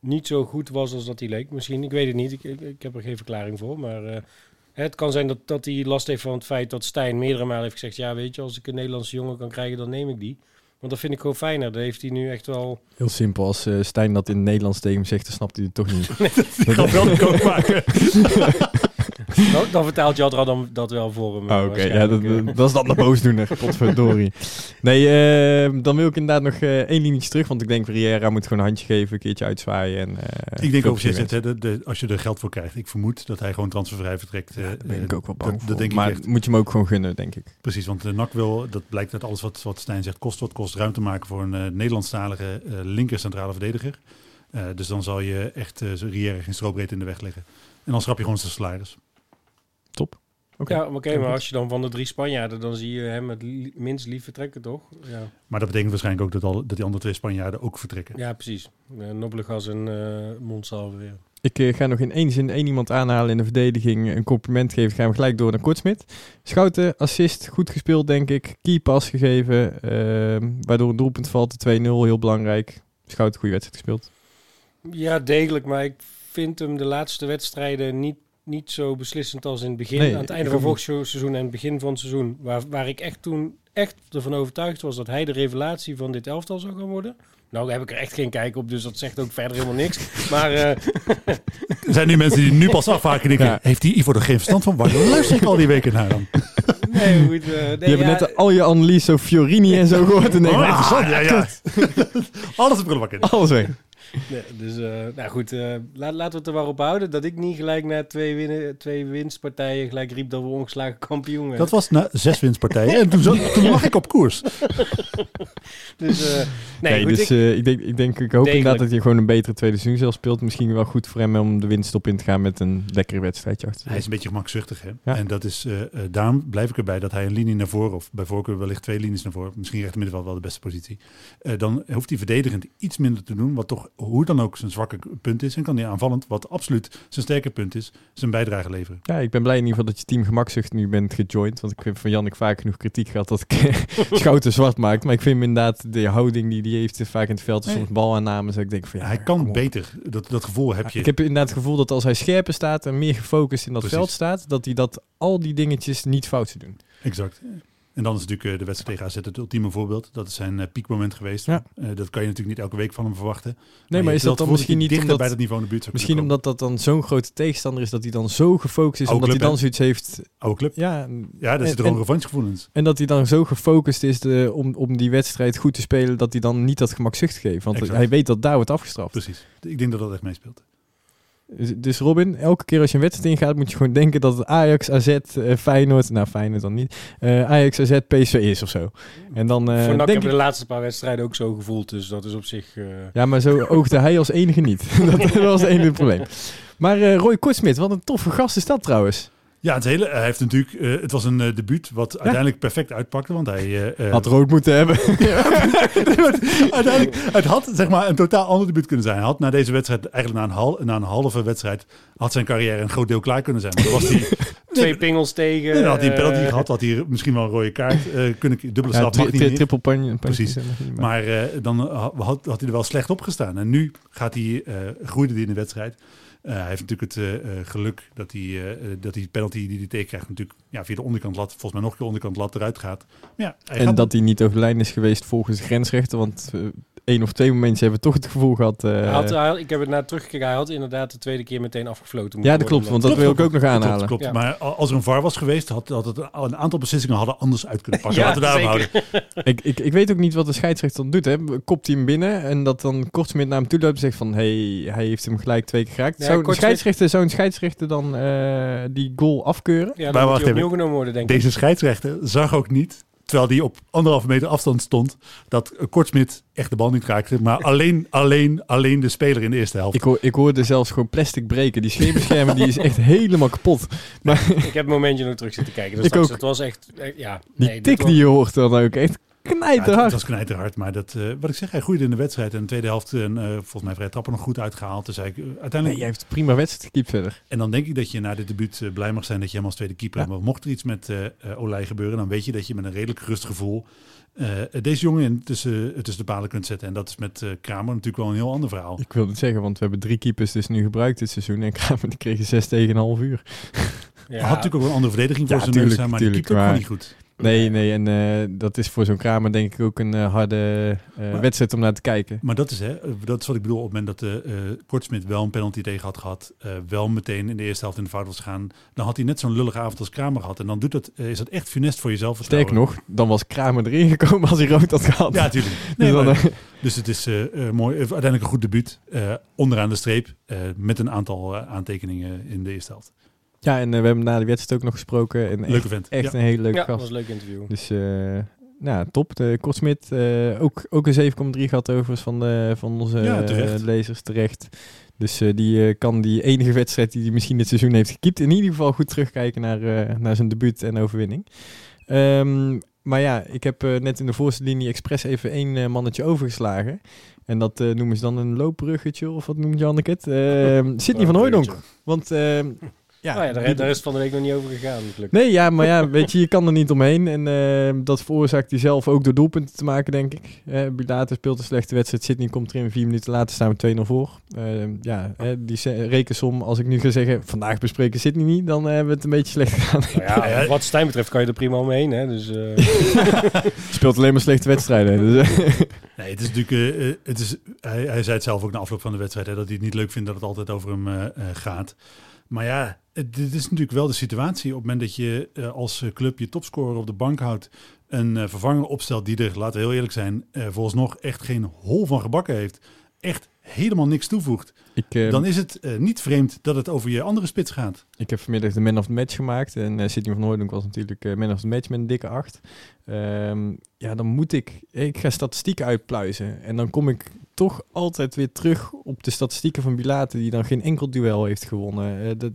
[SPEAKER 4] niet zo goed was als dat hij leek. Misschien, ik weet het niet. Ik, ik, ik heb er geen verklaring voor. Maar eh, het kan zijn dat, dat hij last heeft van het feit dat Stijn meerdere malen heeft gezegd... ja, weet je, als ik een Nederlandse jongen kan krijgen, dan neem ik die. Want dat vind ik gewoon fijner. Dat heeft hij nu echt wel...
[SPEAKER 2] Heel simpel. Als eh, Stijn dat in het Nederlands tegen hem zegt, dan snapt hij het toch niet.
[SPEAKER 3] Ik kan wel kook maken.
[SPEAKER 4] dan, dan vertaalt Jadra dan dat wel voor hem.
[SPEAKER 2] Oh,
[SPEAKER 4] eh,
[SPEAKER 2] Oké, ja, dat,
[SPEAKER 4] waarschijnlijk, eh.
[SPEAKER 2] dat is dan de boosdoener. Potverdorie. Nee, eh, dan wil ik inderdaad nog eh, één linietje terug. Want ik denk, Riera moet gewoon een handje geven, een keertje uitzwaaien. En, eh,
[SPEAKER 3] Ik denk ook, de, de, als je er geld voor krijgt. Ik vermoed dat hij gewoon transfervrij vertrekt. eh.
[SPEAKER 2] Daar ben ik
[SPEAKER 3] eh,
[SPEAKER 2] ook wel bang
[SPEAKER 3] dat,
[SPEAKER 2] voor.
[SPEAKER 3] dat denk
[SPEAKER 2] maar
[SPEAKER 3] ik echt.
[SPEAKER 2] moet je hem ook gewoon gunnen, denk ik.
[SPEAKER 3] Precies, want de NAC wil, dat blijkt uit alles wat, wat Stijn zegt, kost wat kost ruimte maken voor een eh, Nederlandstalige eh, linker centrale verdediger. Eh, dus dan zal je echt uh, Riera geen strobreed in de weg leggen. En dan schrap je gewoon zijn salaris.
[SPEAKER 2] Top. Oké.
[SPEAKER 4] Ja, oké, maar als je dan van de drie Spanjaarden, dan zie je hem het li- minst lief vertrekken, toch? Ja,
[SPEAKER 3] Maar dat betekent waarschijnlijk ook dat, al, dat die andere twee Spanjaarden ook vertrekken.
[SPEAKER 4] ja precies. Uh, Nobelegas en uh, Monsalve weer.
[SPEAKER 2] Ik uh, ga nog in één zin één iemand aanhalen in de verdediging. Een compliment geven. Gaan we gelijk door naar Kortsmit. Schouten, assist. Goed gespeeld, denk ik. Keypass gegeven. Uh, waardoor een doelpunt valt. De 2-0, heel belangrijk. Schouten, goede wedstrijd gespeeld.
[SPEAKER 4] Ja, degelijk. Maar ik vind hem de laatste wedstrijden niet, niet zo beslissend als in het begin.
[SPEAKER 2] Nee,
[SPEAKER 4] aan het einde van vorig seizoen en het begin van het seizoen. Waar, waar ik echt toen echt ervan overtuigd was dat hij de revelatie van dit elftal zou gaan worden. Nou, daar heb ik er echt geen kijk op, dus dat zegt ook verder helemaal niks. Maar uh,
[SPEAKER 3] er zijn nu mensen die nu pas afhaken en denken, ja. heeft die Ivo er geen verstand van? Waar luister ik al die weken naar dan?
[SPEAKER 4] Nee, goed. Uh, nee,
[SPEAKER 2] je hebt ja, net al je analyse over Fiorini en zo gehoord. En denk,
[SPEAKER 3] interessant, ja, ja. Alles op prullenbak
[SPEAKER 2] Alles weg.
[SPEAKER 4] Nee, dus, uh, nou goed, uh, laat, laten we het er maar op houden dat ik niet gelijk na twee, winnen, twee winstpartijen gelijk riep dat we ongeslagen kampioen werden.
[SPEAKER 3] Dat was na zes winstpartijen en toen, zo, toen lag ik op koers.
[SPEAKER 4] dus, uh, nee,
[SPEAKER 2] nee
[SPEAKER 4] goed,
[SPEAKER 2] dus
[SPEAKER 4] ik,
[SPEAKER 2] ik, denk, ik denk, ik hoop inderdaad dat je gewoon een betere tweede seizoen zelf speelt. Misschien wel goed voor hem om de winst op in te gaan met een lekkere wedstrijdje achter.
[SPEAKER 3] Hij is een beetje gemakzuchtig, hè? Ja. En dat is, daarom blijf ik erbij dat hij een linie naar voren, of bij voorkeur wellicht twee linies naar voren, misschien recht middenveld wel de beste positie. dan hoeft hij verdedigend iets minder te doen, wat toch hoe dan ook zijn zwakke punt is. En kan hij aanvallend, wat absoluut zijn sterke punt is, zijn bijdrage leveren.
[SPEAKER 2] Ja, ik ben blij in ieder geval dat je team gemakzucht nu bent gejoind. Want ik heb van Jannik vaak genoeg kritiek gehad dat ik schouten zwart maakt. Maar ik vind hem inderdaad, de houding die hij heeft vaak in het veld, is soms balaannames. Dus ik denk van ja,
[SPEAKER 3] hij kan beter. Dat, dat gevoel heb je.
[SPEAKER 2] Ik heb inderdaad het gevoel dat als hij scherper staat en meer gefocust in dat
[SPEAKER 3] Precies.
[SPEAKER 2] veld staat, dat hij dat al die dingetjes niet fout zou doen.
[SPEAKER 3] Exact. En dan is natuurlijk de wedstrijd tegen AZ het ultieme voorbeeld. Dat is zijn uh, piekmoment geweest.
[SPEAKER 2] Ja.
[SPEAKER 3] Uh, dat kan je natuurlijk niet elke week van hem verwachten.
[SPEAKER 2] Nee, maar is dat dan misschien niet
[SPEAKER 3] omdat, bij dat niveau in de buurt
[SPEAKER 2] Misschien omdat dat dan zo'n grote tegenstander is dat hij dan zo gefocust is,
[SPEAKER 3] Oude
[SPEAKER 2] omdat
[SPEAKER 3] club,
[SPEAKER 2] hij dan zoiets heeft.
[SPEAKER 3] Oude club.
[SPEAKER 2] Ja,
[SPEAKER 3] ja dat is er revanchegevoelens.
[SPEAKER 2] En dat hij dan zo gefocust is de, om, om die wedstrijd goed te spelen, dat hij dan niet dat gemakzucht geeft. Want
[SPEAKER 3] Exact.
[SPEAKER 2] hij weet dat daar wordt afgestraft.
[SPEAKER 3] Precies. Ik denk dat dat echt meespeelt.
[SPEAKER 2] Dus Robin, elke keer als je een wedstrijd ingaat, moet je gewoon denken dat het Ajax, AZ, uh, Feyenoord, nou Feyenoord dan niet, uh, Ajax, AZ, PSV is of zo. En dan, uh,
[SPEAKER 4] Voor NAC
[SPEAKER 2] denk
[SPEAKER 4] hebben de laatste paar wedstrijden ook zo gevoeld, dus dat is op zich... Uh...
[SPEAKER 2] Ja, maar zo oogde hij als enige niet. dat was het enige probleem. Maar Roy Kortsmit, wat een toffe gast is dat trouwens.
[SPEAKER 3] Ja, het, hele, hij heeft natuurlijk, uh, het was een uh, debuut wat ja. uiteindelijk perfect uitpakte, want hij... Uh,
[SPEAKER 2] had rood moeten hebben.
[SPEAKER 3] uiteindelijk, het had zeg maar een totaal ander debuut kunnen zijn. Hij had na deze wedstrijd, eigenlijk na een, hal, na een halve wedstrijd, had zijn carrière een groot deel klaar kunnen zijn. Dan was hij...
[SPEAKER 4] Twee pingels tegen.
[SPEAKER 3] Nee, dan had hij een penalty gehad, had hij misschien wel een rode kaart kunnen dubbele straf ja, niet.
[SPEAKER 2] Triple pan,
[SPEAKER 3] Precies. Maar dan had, had, hij er wel slecht op gestaan. En nu gaat hij, groeide hij in de wedstrijd. Uh, hij heeft natuurlijk het uh, geluk dat hij, uh, dat die penalty die hij tegenkrijgt natuurlijk ja, via de onderkant lat, volgens mij nog de onderkant lat eruit gaat. Maar ja, hij
[SPEAKER 2] en
[SPEAKER 3] gaat
[SPEAKER 2] dat hij niet over lijn is geweest volgens de grensrechten, want één of twee momenten hebben we toch het gevoel gehad...
[SPEAKER 4] Hij had, hij, ik heb het naar teruggekeken, hij had inderdaad de tweede keer meteen
[SPEAKER 2] Ja, dat klopt, want dat wil ik ook nog aanhalen.
[SPEAKER 3] Klopt, klopt. Ja. Maar als er een VAR was geweest, had, had het een aantal beslissingen hadden anders uit kunnen pakken. ja, Laten we daarop houden.
[SPEAKER 2] ik, ik, ik weet ook niet wat de scheidsrechter dan doet. Hè. Kopt hij hem binnen en dat dan Kortsmit naar hem toe loopt en zegt van... Hey, hij heeft hem gelijk twee keer geraakt. Ja, zou, een scheidsrechter, zou een scheidsrechter dan uh, die goal afkeuren?
[SPEAKER 4] Ja, dan moet hij opnieuw genomen worden, denk
[SPEAKER 3] Deze
[SPEAKER 4] ik.
[SPEAKER 3] scheidsrechter zag ook niet terwijl die op anderhalve meter afstand stond, dat Kortsmit echt de bal niet raakte, maar alleen, alleen, alleen de speler in de eerste helft.
[SPEAKER 2] Ik, hoor, ik hoorde zelfs gewoon plastic breken. Die schemerschermen die is echt helemaal kapot. Maar,
[SPEAKER 4] ik heb het momentje nog terug zitten kijken. Dus
[SPEAKER 2] ik ook.
[SPEAKER 4] Het was echt, ja.
[SPEAKER 2] Die tik die je hoort dan ook echt knijterhard.
[SPEAKER 3] Ja, het, was knijterhard, maar dat, uh, wat ik zeg, hij groeide in de wedstrijd. En de tweede helft, uh, volgens mij vrij trappen nog goed uitgehaald. Dus hij, uh, uiteindelijk...
[SPEAKER 2] Nee, jij heeft prima wedstrijd gekiept verder.
[SPEAKER 3] En dan denk ik dat je na dit debuut blij mag zijn dat je hem als tweede keeper ja. hebt. Maar mocht er iets met Olij gebeuren, dan weet je dat je met een redelijk gerust gevoel deze jongen in tussen, tussen de palen kunt zetten. En dat is met Kramer natuurlijk wel een heel ander verhaal.
[SPEAKER 2] Ik wil het zeggen, want we hebben drie keepers dus nu gebruikt dit seizoen. En Kramer die kregen zes tegen een half uur.
[SPEAKER 3] Ja. Hij had natuurlijk ook een andere verdediging voor
[SPEAKER 2] ja,
[SPEAKER 3] zijn neus, maar die keeper ook niet goed.
[SPEAKER 2] Nee, nee, en eh, dat is voor zo'n Kramer denk ik ook een eh, harde eh,
[SPEAKER 3] Maar-
[SPEAKER 2] wedstrijd om naar te kijken.
[SPEAKER 3] Maar dat is, hè, dat is wat ik bedoel. Op het moment dat de Kortsmit wel een penalty tegen had gehad, eh, wel meteen in de eerste helft in de fout was gegaan, dan had hij net zo'n lullige avond als Kramer gehad. En dan doet dat, is dat echt funest voor jezelf.
[SPEAKER 2] Sterker nog, dan was Kramer erin gekomen als hij rood had gehad.
[SPEAKER 3] Ja, natuurlijk.
[SPEAKER 2] Dus
[SPEAKER 3] Nee,
[SPEAKER 2] dan,
[SPEAKER 3] maar- dus het is mooi. Uiteindelijk een goed debuut. onderaan de streep. met een aantal aantekeningen in de eerste helft.
[SPEAKER 2] Ja, en eh, we hebben na de wedstrijd ook nog gesproken. En echt,
[SPEAKER 3] Leuke vent.
[SPEAKER 2] echt
[SPEAKER 3] Ja.
[SPEAKER 2] een hele leuke
[SPEAKER 4] Ja, dat
[SPEAKER 2] gast.
[SPEAKER 4] was een leuk interview.
[SPEAKER 2] Dus eh, nou, top. De Kortsmit, eh ook, ook een 7,3 gehad overigens van, de, van onze
[SPEAKER 3] Ja,
[SPEAKER 2] eh,
[SPEAKER 3] terecht.
[SPEAKER 2] lezers terecht. Dus eh, die kan die enige wedstrijd die hij misschien dit seizoen heeft gekiept... in ieder geval goed terugkijken naar, eh, naar zijn debuut en overwinning. Ehm, maar ja, ik heb eh, net in de voorste linie expres even één mannetje overgeslagen. En dat eh, noemen ze dan een loopbruggetje, of wat noemt Janneke het? Ehm Sidney van Hooijdonk. Want ehm, ja,
[SPEAKER 4] Ja, ja daar, daar is van de week nog niet over gegaan. gelukkig.
[SPEAKER 2] Nee, ja, maar ja, weet je, je kan er niet omheen. En eh, dat veroorzaakt hij zelf ook door doelpunten te maken, denk ik. Bilate speelt een slechte wedstrijd. Sydney komt erin. Vier minuten later staan we 2-0 voor. Eh, ja, hè, die rekensom, als ik nu ga zeggen... vandaag bespreken Sydney niet, dan hebben we het een beetje slecht gedaan.
[SPEAKER 4] Nou ja,
[SPEAKER 3] Ja, ja.
[SPEAKER 4] wat Stijn betreft kan je er prima omheen. Hè? Dus, eh,
[SPEAKER 2] speelt alleen maar slechte wedstrijden. Dus,
[SPEAKER 3] Nee, het is natuurlijk. het is, hij, hij zei het zelf ook na afloop van de wedstrijd. Hè, dat hij het niet leuk vindt dat het altijd over hem gaat. Maar ja, dit is natuurlijk wel de situatie. Op het moment dat je eh, als eh, club je topscorer op de bank houdt. Een eh, vervanger opstelt die er, laten we heel eerlijk zijn, volgens nog echt geen hol van gebakken heeft. Echt helemaal niks toevoegt.
[SPEAKER 2] ik, eh,
[SPEAKER 3] Dan is het eh, niet vreemd dat het over je andere spits gaat.
[SPEAKER 2] Ik heb vanmiddag de man of the match gemaakt. En eh Sidney van Hooydonk was natuurlijk eh, man of the match met een dikke acht. Ehm, ja, dan moet ik... Ik ga statistieken uitpluizen. En dan kom ik toch altijd weer terug op de statistieken van Bilate... die dan geen enkel duel heeft gewonnen. Dat,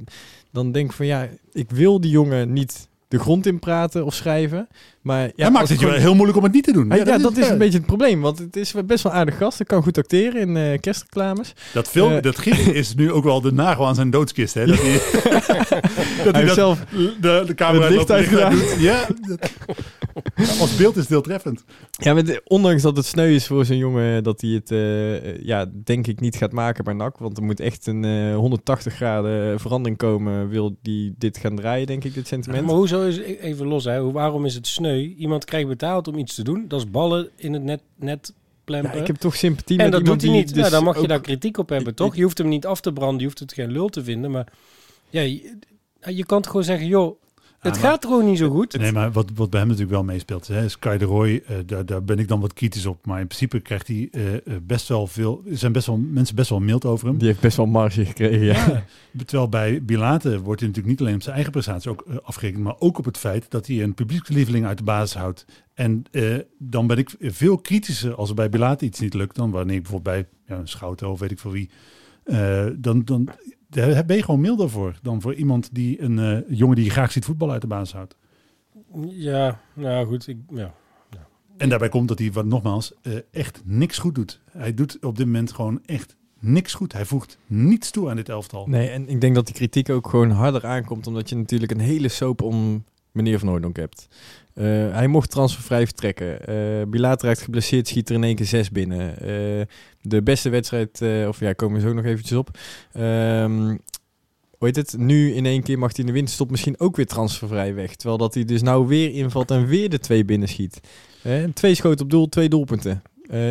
[SPEAKER 2] dan denk ik van ja, ik wil die jongen niet de grond in praten of schrijven. Maar ja,
[SPEAKER 3] hij maakt het je wel
[SPEAKER 2] gewoon-
[SPEAKER 3] heel moeilijk om het niet te doen.
[SPEAKER 2] Ja, ja, dat is een beetje het probleem. Want het is best wel een aardig gast. Hij kan goed acteren in eh kerstreclames.
[SPEAKER 3] Dat film,
[SPEAKER 2] Eh.
[SPEAKER 3] dat gif is nu ook wel de nagel aan zijn doodskist. Hè? Dat hij, dat
[SPEAKER 2] Hij
[SPEAKER 3] hij
[SPEAKER 2] heeft
[SPEAKER 3] dat,
[SPEAKER 2] zelf
[SPEAKER 3] de, de camera
[SPEAKER 2] het licht
[SPEAKER 3] loopt
[SPEAKER 2] uitgedaan.
[SPEAKER 3] doet. Ja, dat- Ja, als beeld is het heel treffend.
[SPEAKER 2] Ja, de- ondanks dat het sneu is voor zo'n jongen dat hij het, eh, ja, denk ik niet gaat maken bij NAC. Want er moet echt een eh, 180 graden verandering komen, wil die dit gaan draaien, denk ik, dit sentiment.
[SPEAKER 4] maar hoezo is even los? Hè? Hoe- Waarom is het sneu? Iemand krijgt betaald om iets te doen. Dat is ballen in het net, net
[SPEAKER 2] ja,
[SPEAKER 4] plempen.
[SPEAKER 2] ik heb toch sympathie
[SPEAKER 4] en
[SPEAKER 2] met
[SPEAKER 4] dat
[SPEAKER 2] iemand
[SPEAKER 4] doet hij niet.
[SPEAKER 2] dus
[SPEAKER 4] nou, dan mag je daar kritiek op hebben, toch? Je hoeft hem niet af te branden, je hoeft het geen lul te vinden. Maar ja, je, je kan toch gewoon zeggen, joh, het gaat gewoon niet zo goed.
[SPEAKER 3] Nee, maar wat, wat bij hem natuurlijk wel meespeelt, hè, Sky de Roy, eh, daar, daar ben ik dan wat kritisch op. Maar in principe krijgt hij eh, eh, best wel veel, er zijn best wel mensen best wel mild over hem.
[SPEAKER 2] Die heeft best wel marge gekregen, ja.
[SPEAKER 3] Ja, terwijl bij Bilate wordt hij natuurlijk niet alleen op zijn eigen prestatie ook eh, afgerekend, maar ook op het feit dat hij een publiekslieveling uit de basis houdt. En eh, dan ben ik veel kritischer als er bij Bilate iets niet lukt dan wanneer ik bijvoorbeeld bij ja, een Schouten of weet ik veel wie. eh, dan, dan daar ben je gewoon milder voor dan voor iemand die een eh, jongen die graag ziet voetbal uit de basis houdt.
[SPEAKER 4] Ja, nou goed. Ik, ja.
[SPEAKER 3] En daarbij komt dat hij, wat nogmaals, eh, echt niks goed doet. Hij doet op dit moment gewoon echt niks goed. Hij voegt niets toe aan dit elftal.
[SPEAKER 2] Nee, en ik denk dat die kritiek ook gewoon harder aankomt, omdat je natuurlijk een hele soap om meneer Van Hooydonk hebt. Eh, hij mocht transfervrij vertrekken. Uh, geblesseerd, schiet er in één keer zes binnen. Eh, de beste wedstrijd, of ja, komen we zo nog eventjes op. Ehm, hoe heet het? Nu in één keer mag hij in de winterstop misschien ook weer transfervrij weg. Terwijl dat hij dus nou weer invalt en weer de twee binnenschiet. Eh, twee schoten op doel, twee doelpunten.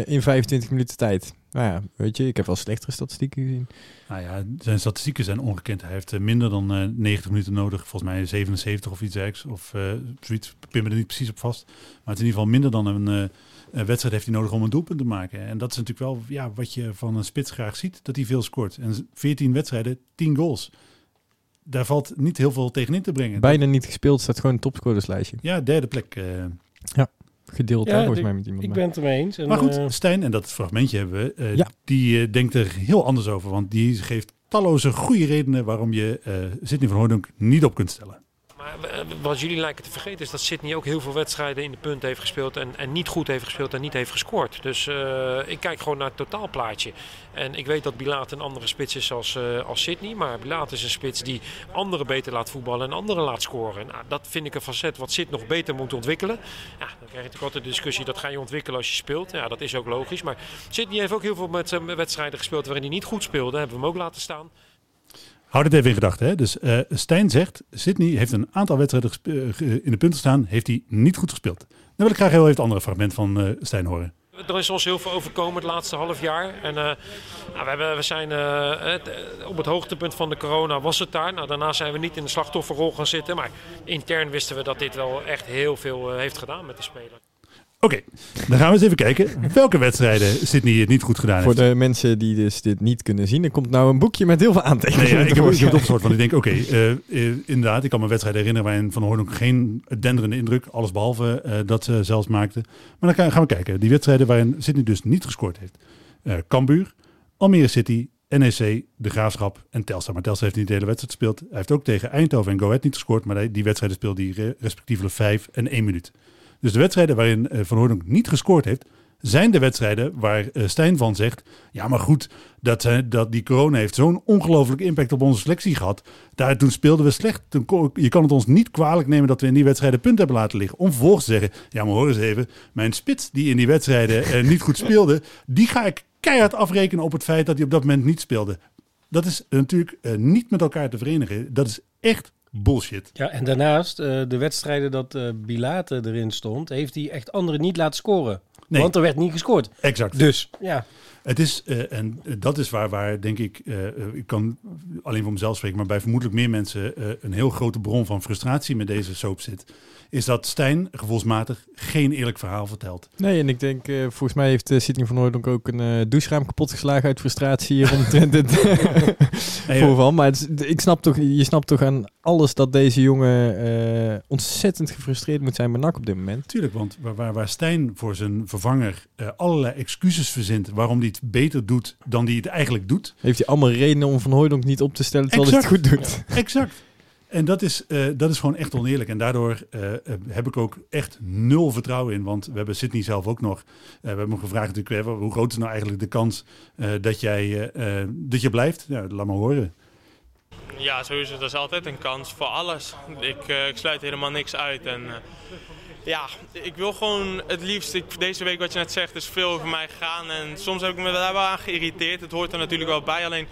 [SPEAKER 2] in 25 minuten tijd. Nou ja, weet je, ik heb wel slechtere statistieken gezien.
[SPEAKER 3] Nou ja, zijn statistieken zijn ongekend. Hij heeft eh, minder dan eh 90 minuten nodig. Volgens mij 77 of iets dergelijks. Of eh zoiets. Pin me er niet precies op vast. Maar het is in ieder geval minder dan een, eh, een wedstrijd heeft hij nodig om een doelpunt te maken. En dat is natuurlijk wel ja, wat je van een spits graag ziet. Dat hij veel scoort. En 14 wedstrijden, 10 goals. Daar valt niet heel veel tegenin te brengen.
[SPEAKER 2] Bijna niet gespeeld, staat gewoon een topscorerslijstje.
[SPEAKER 3] Ja, derde plek. eh.
[SPEAKER 2] Gedeeld,
[SPEAKER 4] Ja,
[SPEAKER 2] hè, volgens
[SPEAKER 4] ik-
[SPEAKER 2] mij met iemand.
[SPEAKER 4] Ik
[SPEAKER 2] maar-
[SPEAKER 4] ben het ermee eens. En,
[SPEAKER 3] Maar goed,
[SPEAKER 4] eh,
[SPEAKER 3] Stijn, en dat fragmentje hebben we, eh,
[SPEAKER 2] Ja.
[SPEAKER 3] die eh, denkt er heel anders over. Want die geeft talloze goede redenen waarom je eh Sidney van Hooydonk niet op kunt stellen.
[SPEAKER 5] Eh, wat jullie lijken te vergeten is dat Sydney ook heel veel wedstrijden in de punt heeft gespeeld en, en niet goed heeft gespeeld en niet heeft gescoord. Dus eh, ik kijk gewoon naar het totaalplaatje. En ik weet dat Bilaat een andere spits is als, eh, als Sydney. Maar Bilaat is een spits die anderen beter laat voetballen en anderen laat scoren. Nou, dat vind ik een facet wat Sid nog beter moet ontwikkelen. Ja, dan krijg je natuurlijk altijd de discussie dat ga je ontwikkelen als je speelt. Ja, dat is ook logisch. Maar Sydney heeft ook heel veel met wedstrijden gespeeld waarin hij niet goed speelde. Hebben we hem ook laten staan.
[SPEAKER 3] Houd het even in gedachten. Dus eh Stijn zegt, Sydney heeft een aantal wedstrijden eh, in de punten staan, heeft hij niet goed gespeeld. Dan wil ik graag heel even het andere fragment van eh Stijn horen.
[SPEAKER 5] Er is ons heel veel overkomen het laatste half jaar. En nou, we, hebben, we zijn op het hoogtepunt van de corona was het daar. Nou, daarna zijn we niet in de slachtofferrol gaan zitten. Maar intern wisten we dat dit wel echt heel veel heeft gedaan met de speler.
[SPEAKER 3] Oké, dan gaan we eens even kijken welke wedstrijden Sydney het niet goed gedaan
[SPEAKER 2] Voor
[SPEAKER 3] heeft.
[SPEAKER 2] de mensen die dus dit niet kunnen zien, er komt nou een boekje met heel veel aantekeningen.
[SPEAKER 3] Nee, ja, ik, heb, het opgezocht, want ik denk, oké, eh, eh, inderdaad, ik kan me wedstrijden herinneren waarin Van Hoorn geen denderende indruk, alles behalve eh, dat ze zelfs maakte. Maar dan gaan- we kijken, die wedstrijden waarin Sydney dus niet gescoord heeft. Eh Cambuur, Almere City, NEC, De Graafschap en Telstar. Maar Telstar heeft niet de hele wedstrijd gespeeld. Hij heeft ook tegen Eindhoven en Go Ahead niet gescoord, maar die- die wedstrijden speelde hij re- respectievelijk 5 en 1 minuut. Dus de wedstrijden waarin eh, Van Hoorn niet gescoord heeft, zijn de wedstrijden waar eh, Stijn van zegt... ja, maar goed, dat, eh, dat die corona heeft zo'n ongelooflijke impact op onze selectie gehad. Daar, toen speelden we slecht. Je kan het ons niet kwalijk nemen dat we in die wedstrijden punten hebben laten liggen. Om vervolgens te zeggen, ja, maar hoor eens even... mijn spits die in die wedstrijden niet goed speelde... die ga ik keihard afrekenen op het feit dat hij op dat moment niet speelde. Dat is natuurlijk niet met elkaar te verenigen. Dat is echt bullshit.
[SPEAKER 4] Ja, en daarnaast, eh, de wedstrijden dat eh Bilate erin stond, heeft hij echt anderen niet laten scoren.
[SPEAKER 3] Nee.
[SPEAKER 4] Want er werd niet gescoord.
[SPEAKER 3] Exact.
[SPEAKER 4] Dus, ja.
[SPEAKER 3] Het is, eh, en dat is waar, waar denk ik, ik kan alleen voor mezelf spreken, maar bij vermoedelijk meer mensen eh, een heel grote bron van frustratie met deze soap zit. Is dat Stijn gevoelsmatig geen eerlijk verhaal vertelt.
[SPEAKER 2] Nee, en ik denk, eh, volgens mij heeft uh, Sidney van Hooydonk ook een doucheraam kapot geslagen uit frustratie rondom dit
[SPEAKER 3] Nee, eh,
[SPEAKER 2] voorval. Maar het ik snap toch, je snapt toch aan alles dat deze jongen eh, ontzettend gefrustreerd moet zijn met NAC op dit moment.
[SPEAKER 3] Tuurlijk, want waar, waar, waar Stijn voor zijn vervanger eh, allerlei excuses verzint waarom hij het beter doet dan hij het eigenlijk doet.
[SPEAKER 2] Heeft hij allemaal redenen om Van Hooydonk niet op te stellen terwijl hij het goed doet.
[SPEAKER 3] Exact. En dat is, eh, dat is gewoon echt oneerlijk. En daardoor eh, eh, heb ik ook echt nul vertrouwen in. Want we hebben Sydney zelf ook nog. we hebben hem gevraagd natuurlijk, hoe groot is nou eigenlijk de kans dat, jij, dat je blijft? Ja, laat maar horen.
[SPEAKER 6] Ja, sowieso. Dat is altijd een kans voor alles. Ik, ik sluit helemaal niks uit. En, ja, ik wil gewoon het liefst, deze week wat je net zegt, is veel over mij gegaan. En soms heb ik me daar wel aan geïrriteerd. Het hoort er natuurlijk wel bij. Alleen,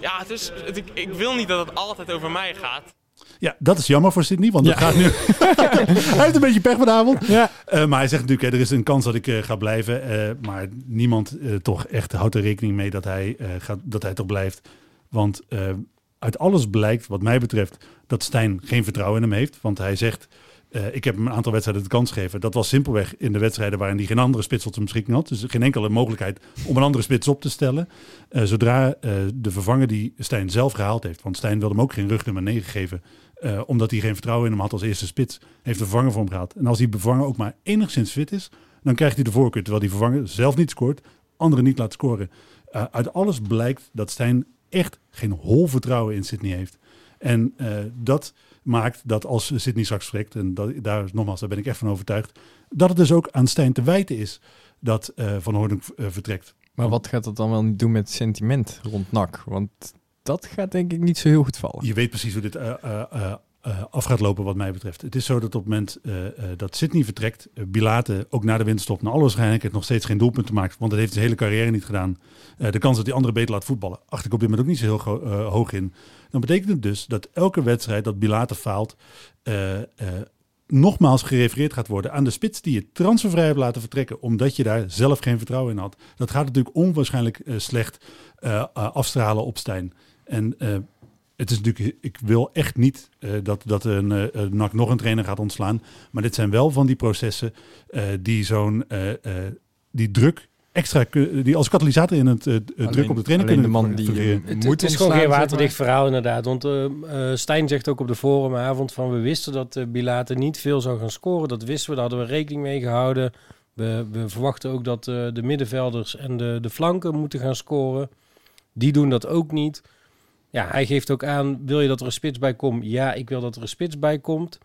[SPEAKER 6] ja, het is, ik, ik wil niet dat het altijd over mij gaat.
[SPEAKER 3] Ja, dat is jammer voor Sydney, want
[SPEAKER 2] Ja.
[SPEAKER 3] het gaat nu... hij heeft een beetje pech vanavond.
[SPEAKER 2] Ja.
[SPEAKER 3] Eh, maar hij zegt natuurlijk, hè, er is een kans dat ik eh, ga blijven. eh, maar niemand toch echt houdt er rekening mee dat hij, gaat, dat hij toch blijft. Want uit alles blijkt, wat mij betreft, dat Stijn geen vertrouwen in hem heeft. Want hij zegt, eh, ik heb hem een aantal wedstrijden de kans gegeven. Dat was simpelweg in de wedstrijden waarin hij geen andere spits tot zijn beschikking had. Dus geen enkele mogelijkheid om een andere spits op te stellen. Eh, zodra eh, de vervanger die Stijn zelf gehaald heeft, want Stijn wilde hem ook geen rugnummer 9 geven, omdat hij geen vertrouwen in hem had als eerste spits, heeft de vervanger voor hem gehaald. En als die vervanger ook maar enigszins fit is, dan krijgt hij de voorkeur. Terwijl die vervanger zelf niet scoort, anderen niet laat scoren. Uit alles blijkt dat Stijn echt geen hol vertrouwen in Sydney heeft. En dat maakt dat als Sydney straks vertrekt, en dat, daar nogmaals, daar ben ik echt van overtuigd, dat het dus ook aan Stijn te wijten is dat eh, Van Hoorn eh, vertrekt.
[SPEAKER 2] Maar wat gaat dat dan wel niet doen met sentiment rond NAC? Want dat gaat denk ik niet zo heel goed vallen.
[SPEAKER 3] Je weet precies hoe dit eh, eh, af gaat lopen wat mij betreft. Het is zo dat op het moment eh, eh, dat Sydney vertrekt, Bilate ook na de winterstop naar alle waarschijnlijkheid nog steeds geen doelpunten maakt, want dat heeft zijn hele carrière niet gedaan. De kans dat die andere beter laat voetballen, acht ik op dit moment ook niet zo heel hoog in. Dan betekent het dus dat elke wedstrijd dat Bilate faalt, nogmaals gerefereerd gaat worden aan de spits die je transfervrij hebt laten vertrekken, omdat je daar zelf geen vertrouwen in had. Dat gaat natuurlijk onwaarschijnlijk slecht afstralen op Stijn. En het is natuurlijk, ik wil echt niet eh, dat, dat een eh, een NAC nog een trainer gaat ontslaan. Maar dit zijn wel van die processen eh, die zo'n eh, eh, die druk extra die als katalysator in het eh, eh, druk op de trainer kunnen
[SPEAKER 2] de man die hem
[SPEAKER 4] Het,
[SPEAKER 2] moet
[SPEAKER 4] het is gewoon geen waterdicht
[SPEAKER 2] maar.
[SPEAKER 4] verhaal inderdaad. Want eh, eh, Stijn zegt ook op de forumavond van we wisten dat uh, Bilate niet veel zou gaan scoren. Dat wisten we, daar hadden we rekening mee gehouden. We, we verwachten ook dat eh, de middenvelders en de, de flanken moeten gaan scoren. Die doen dat ook niet. Ja, hij geeft ook aan, wil je dat er een spits bij komt? Ja, ik wil dat er een spits bij komt.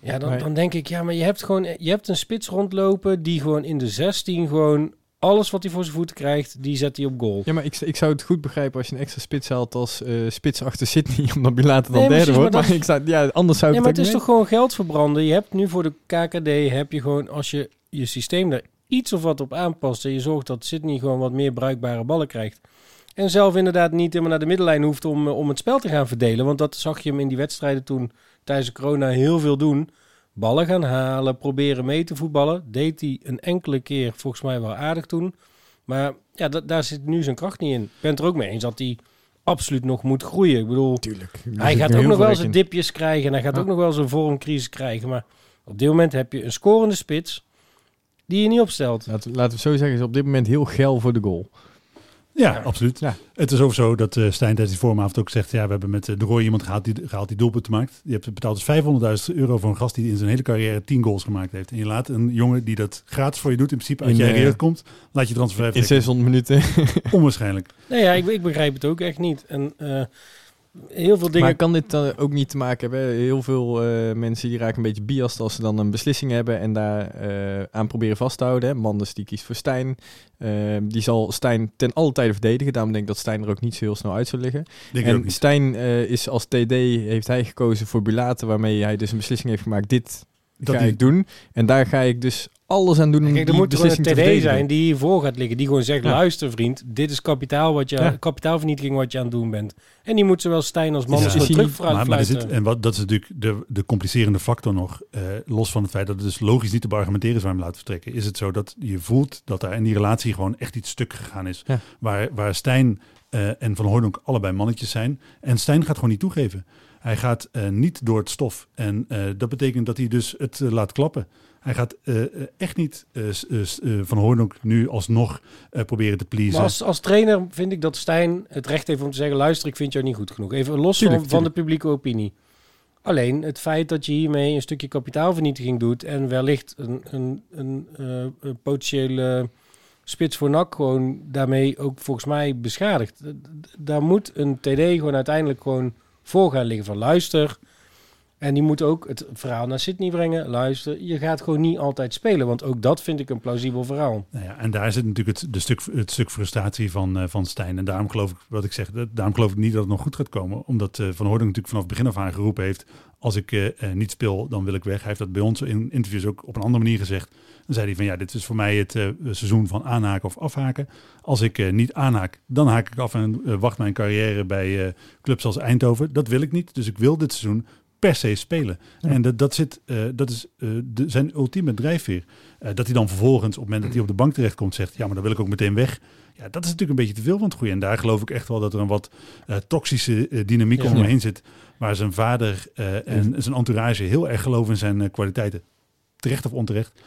[SPEAKER 4] Ja, dan,
[SPEAKER 2] Maar-
[SPEAKER 4] dan denk ik, ja, maar je hebt gewoon je hebt een spits rondlopen die gewoon in de 16 gewoon alles wat hij voor zijn voeten krijgt, die zet hij op goal.
[SPEAKER 2] Ja, maar ik, ik zou het goed begrijpen als je een extra spits haalt als eh, spits achter Sydney, omdat Bilate dan
[SPEAKER 4] Nee,
[SPEAKER 2] derde wordt.
[SPEAKER 4] maar
[SPEAKER 2] Maar, ik zou, ja, anders zou ik
[SPEAKER 4] Ja, maar
[SPEAKER 2] het
[SPEAKER 4] het
[SPEAKER 2] ook
[SPEAKER 4] is toch gewoon geld verbranden. Je hebt nu voor de KKD, heb je gewoon, als je je systeem daar iets of wat op aanpast en je zorgt dat Sydney gewoon wat meer bruikbare ballen krijgt. En zelf inderdaad niet helemaal naar de middenlijn hoeft om, eh, om het spel te gaan verdelen. Want dat zag je hem in die wedstrijden toen tijdens de corona heel veel doen. Ballen gaan halen, proberen mee te voetballen. Deed hij een enkele keer volgens mij wel aardig toen. Maar ja, da- daar zit nu zijn kracht niet in. Ik ben het er ook mee eens dat hij absoluut nog moet groeien. Ik bedoel,
[SPEAKER 2] Tuurlijk.
[SPEAKER 4] hij gaat ook nog wel zijn dipjes krijgen. En hij gaat
[SPEAKER 2] Ja.
[SPEAKER 4] ook nog wel zijn vormcrisis krijgen. Maar op dit moment heb je een scorende spits die je niet opstelt.
[SPEAKER 2] Laten, laten we zo zeggen, is op dit moment heel geil voor de goal.
[SPEAKER 3] Ja, absoluut.
[SPEAKER 2] Ja.
[SPEAKER 3] Het is ook zo dat eh Stijn tijdens die vormavond ook zegt... ja, we hebben met eh, de Roy iemand gehaald die, gehaald die doelpunten maakt. Je hebt betaald dus 500.000 euro voor een gast die in zijn hele carrière 10 goals gemaakt heeft. En je laat een jongen die dat gratis voor je doet... in principe als
[SPEAKER 2] In,
[SPEAKER 3] jij
[SPEAKER 2] eh,
[SPEAKER 3] eruit komt, laat je transfer
[SPEAKER 2] In 600 minuten.
[SPEAKER 3] Onwaarschijnlijk.
[SPEAKER 4] Nee, ja, ik, ik begrijp het ook echt niet. En eh, heel veel dingen...
[SPEAKER 2] Maar kan dit dan ook niet te maken hebben? Heel veel eh, mensen die raken een beetje biased als ze dan een beslissing hebben en daar eh, aan proberen vast te houden. hè. Manders die kiest voor Stijn. Eh, die zal Stijn ten alle tijde verdedigen. Daarom denk ik dat Stijn er ook niet zo heel snel uit zal liggen.
[SPEAKER 3] Denk ik ook
[SPEAKER 2] en
[SPEAKER 3] niet.
[SPEAKER 2] Stijn eh, is als TD, heeft hij gekozen voor Bulaten, waarmee hij dus een beslissing heeft gemaakt. Dit
[SPEAKER 3] Dat
[SPEAKER 2] ga
[SPEAKER 3] die-
[SPEAKER 2] ik doen. En daar ga ik dus alles aan doen om
[SPEAKER 4] Kijk, er
[SPEAKER 2] die
[SPEAKER 4] moet gewoon een TD zijn die hiervoor gaat liggen. Die gewoon zegt,
[SPEAKER 2] Ja.
[SPEAKER 4] luister vriend, dit is kapitaal wat je,
[SPEAKER 2] Ja.
[SPEAKER 4] kapitaalvernietiging wat je aan het doen bent. En die moet zowel Stijn als gewoon
[SPEAKER 2] hij
[SPEAKER 4] terug
[SPEAKER 3] Maar, maar er zit, en wat, dat is natuurlijk de, de complicerende factor nog. eh, los van het feit dat het dus logisch niet te beargumenteren is waar hem laten vertrekken. Is het zo dat je voelt dat daar in die relatie gewoon echt iets stuk gegaan is.
[SPEAKER 2] Ja.
[SPEAKER 3] Waar, waar Stijn eh, en Van Hooydonk allebei mannetjes zijn. En Stijn gaat gewoon niet toegeven. Hij gaat eh, niet door het stof. En eh, dat betekent dat hij dus het eh, laat klappen. Hij gaat echt niet Van Hooydonk nu alsnog proberen te pleasen.
[SPEAKER 4] Maar als, als trainer vind ik dat Stijn het recht heeft om te zeggen... luister, ik vind jou niet goed genoeg. Even los
[SPEAKER 2] Tuurlijk,
[SPEAKER 4] van, van de publieke opinie. Alleen het feit dat je hiermee een stukje kapitaalvernietiging doet... en wellicht een, een, een, een potentiële spits voor NAC gewoon daarmee ook volgens mij beschadigt. D- d- Daar moet een TD gewoon uiteindelijk gewoon voor gaan liggen van luister... En die moet ook het verhaal naar Sydney brengen. Luister, je gaat gewoon niet altijd spelen. Want ook dat vind ik een plausibel verhaal.
[SPEAKER 3] Nou ja, en daar zit natuurlijk het, de stuk, het stuk frustratie van, eh, van Stijn. En daarom geloof ik, wat ik zeg, daarom geloof ik niet dat het nog goed gaat komen. Omdat eh, Van Hoording natuurlijk vanaf het begin af aan geroepen heeft... als ik eh, niet speel, dan wil ik weg. Hij heeft dat bij ons in interviews ook op een andere manier gezegd. Dan zei hij van, ja, dit is voor mij het seizoen van aanhaken of afhaken. Als ik niet aanhaak, dan haak ik af en wacht mijn carrière bij clubs als Eindhoven. Dat wil ik niet, dus ik wil dit seizoen per se spelen.
[SPEAKER 2] Ja.
[SPEAKER 3] En dat, dat, zit, eh, dat is eh, de, zijn ultieme drijfveer. Eh, dat hij dan vervolgens, op het moment dat hij op de bank terechtkomt, zegt: Ja, maar dan wil ik ook meteen weg. Ja, dat is natuurlijk een beetje te veel van het goede. En daar geloof ik echt wel dat er een wat toxische dynamiek
[SPEAKER 4] Ja.
[SPEAKER 3] om hem heen zit. Waar zijn vader en zijn entourage heel erg geloven in zijn kwaliteiten. Terecht of onterecht.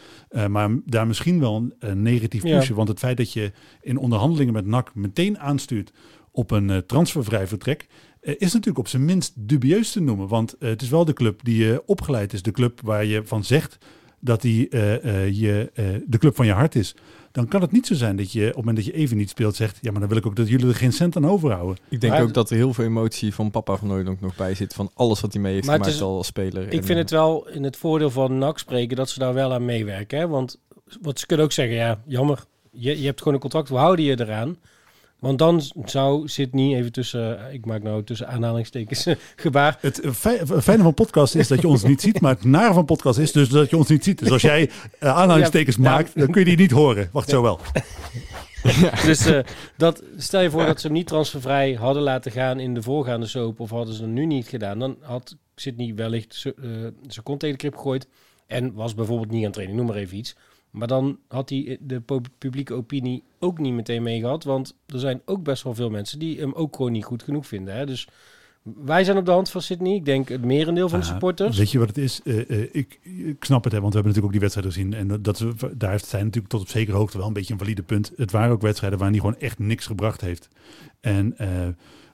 [SPEAKER 3] Maar daar misschien wel een, een negatief
[SPEAKER 4] Ja.
[SPEAKER 3] pusje. Want het feit dat je in onderhandelingen met NAC meteen aanstuurt op een transfervrij vertrek. Eh, is natuurlijk op zijn minst dubieus te noemen. Want eh, het is wel de club die je opgeleid is. De club waar je van zegt dat die eh, eh, je, eh, de club van je hart is. Dan kan het niet zo zijn dat je op het moment dat je even niet speelt zegt... ja, maar dan wil ik ook dat jullie er geen cent aan overhouden.
[SPEAKER 2] Ik denk
[SPEAKER 4] Maar-
[SPEAKER 2] ook dat er heel veel emotie van papa van Nooidonk nog bij zit. Van alles wat hij mee heeft
[SPEAKER 4] Maar het
[SPEAKER 2] gemaakt
[SPEAKER 4] is-
[SPEAKER 2] al als speler.
[SPEAKER 4] Ik
[SPEAKER 2] En,
[SPEAKER 4] vind het wel in het voordeel van NAC spreken dat ze daar wel aan meewerken. Hè? Want wat ze kunnen ook zeggen, ja, jammer, je, je hebt gewoon een contract, we houden je eraan. Want dan zou Sydney even tussen, ik maak nou tussen aanhalingstekens gebaar.
[SPEAKER 3] Het eh, fij- het fijne van podcast is dat je ons niet ziet. Maar het nare van podcast is dus dat je ons niet ziet. Dus als jij eh, aanhalingstekens
[SPEAKER 4] Ja, ja.
[SPEAKER 3] maakt, dan kun je die niet horen. Wacht zo wel.
[SPEAKER 4] Dus eh, dat, stel je voor dat ze hem niet transfervrij hadden laten gaan in de voorgaande soap, of hadden ze het nu niet gedaan, dan had Sydney wellicht eh, zijn kont tegen de krip gegooid en was bijvoorbeeld niet aan training, noem maar even iets. Maar dan had hij de pu- publieke opinie ook niet meteen mee gehad, want er zijn ook best wel veel mensen die hem ook gewoon niet goed genoeg vinden. Hè? Dus wij zijn op de hand van Sydney. Ik denk het merendeel van de supporters.
[SPEAKER 3] Weet je wat het is? Eh, eh, ik, ik snap het, hè, want we hebben natuurlijk ook die wedstrijden gezien. En dat, dat, daar heeft zij natuurlijk tot op zekere hoogte wel een beetje een valide punt. Het waren ook wedstrijden waar hij gewoon echt niks gebracht heeft. En, eh,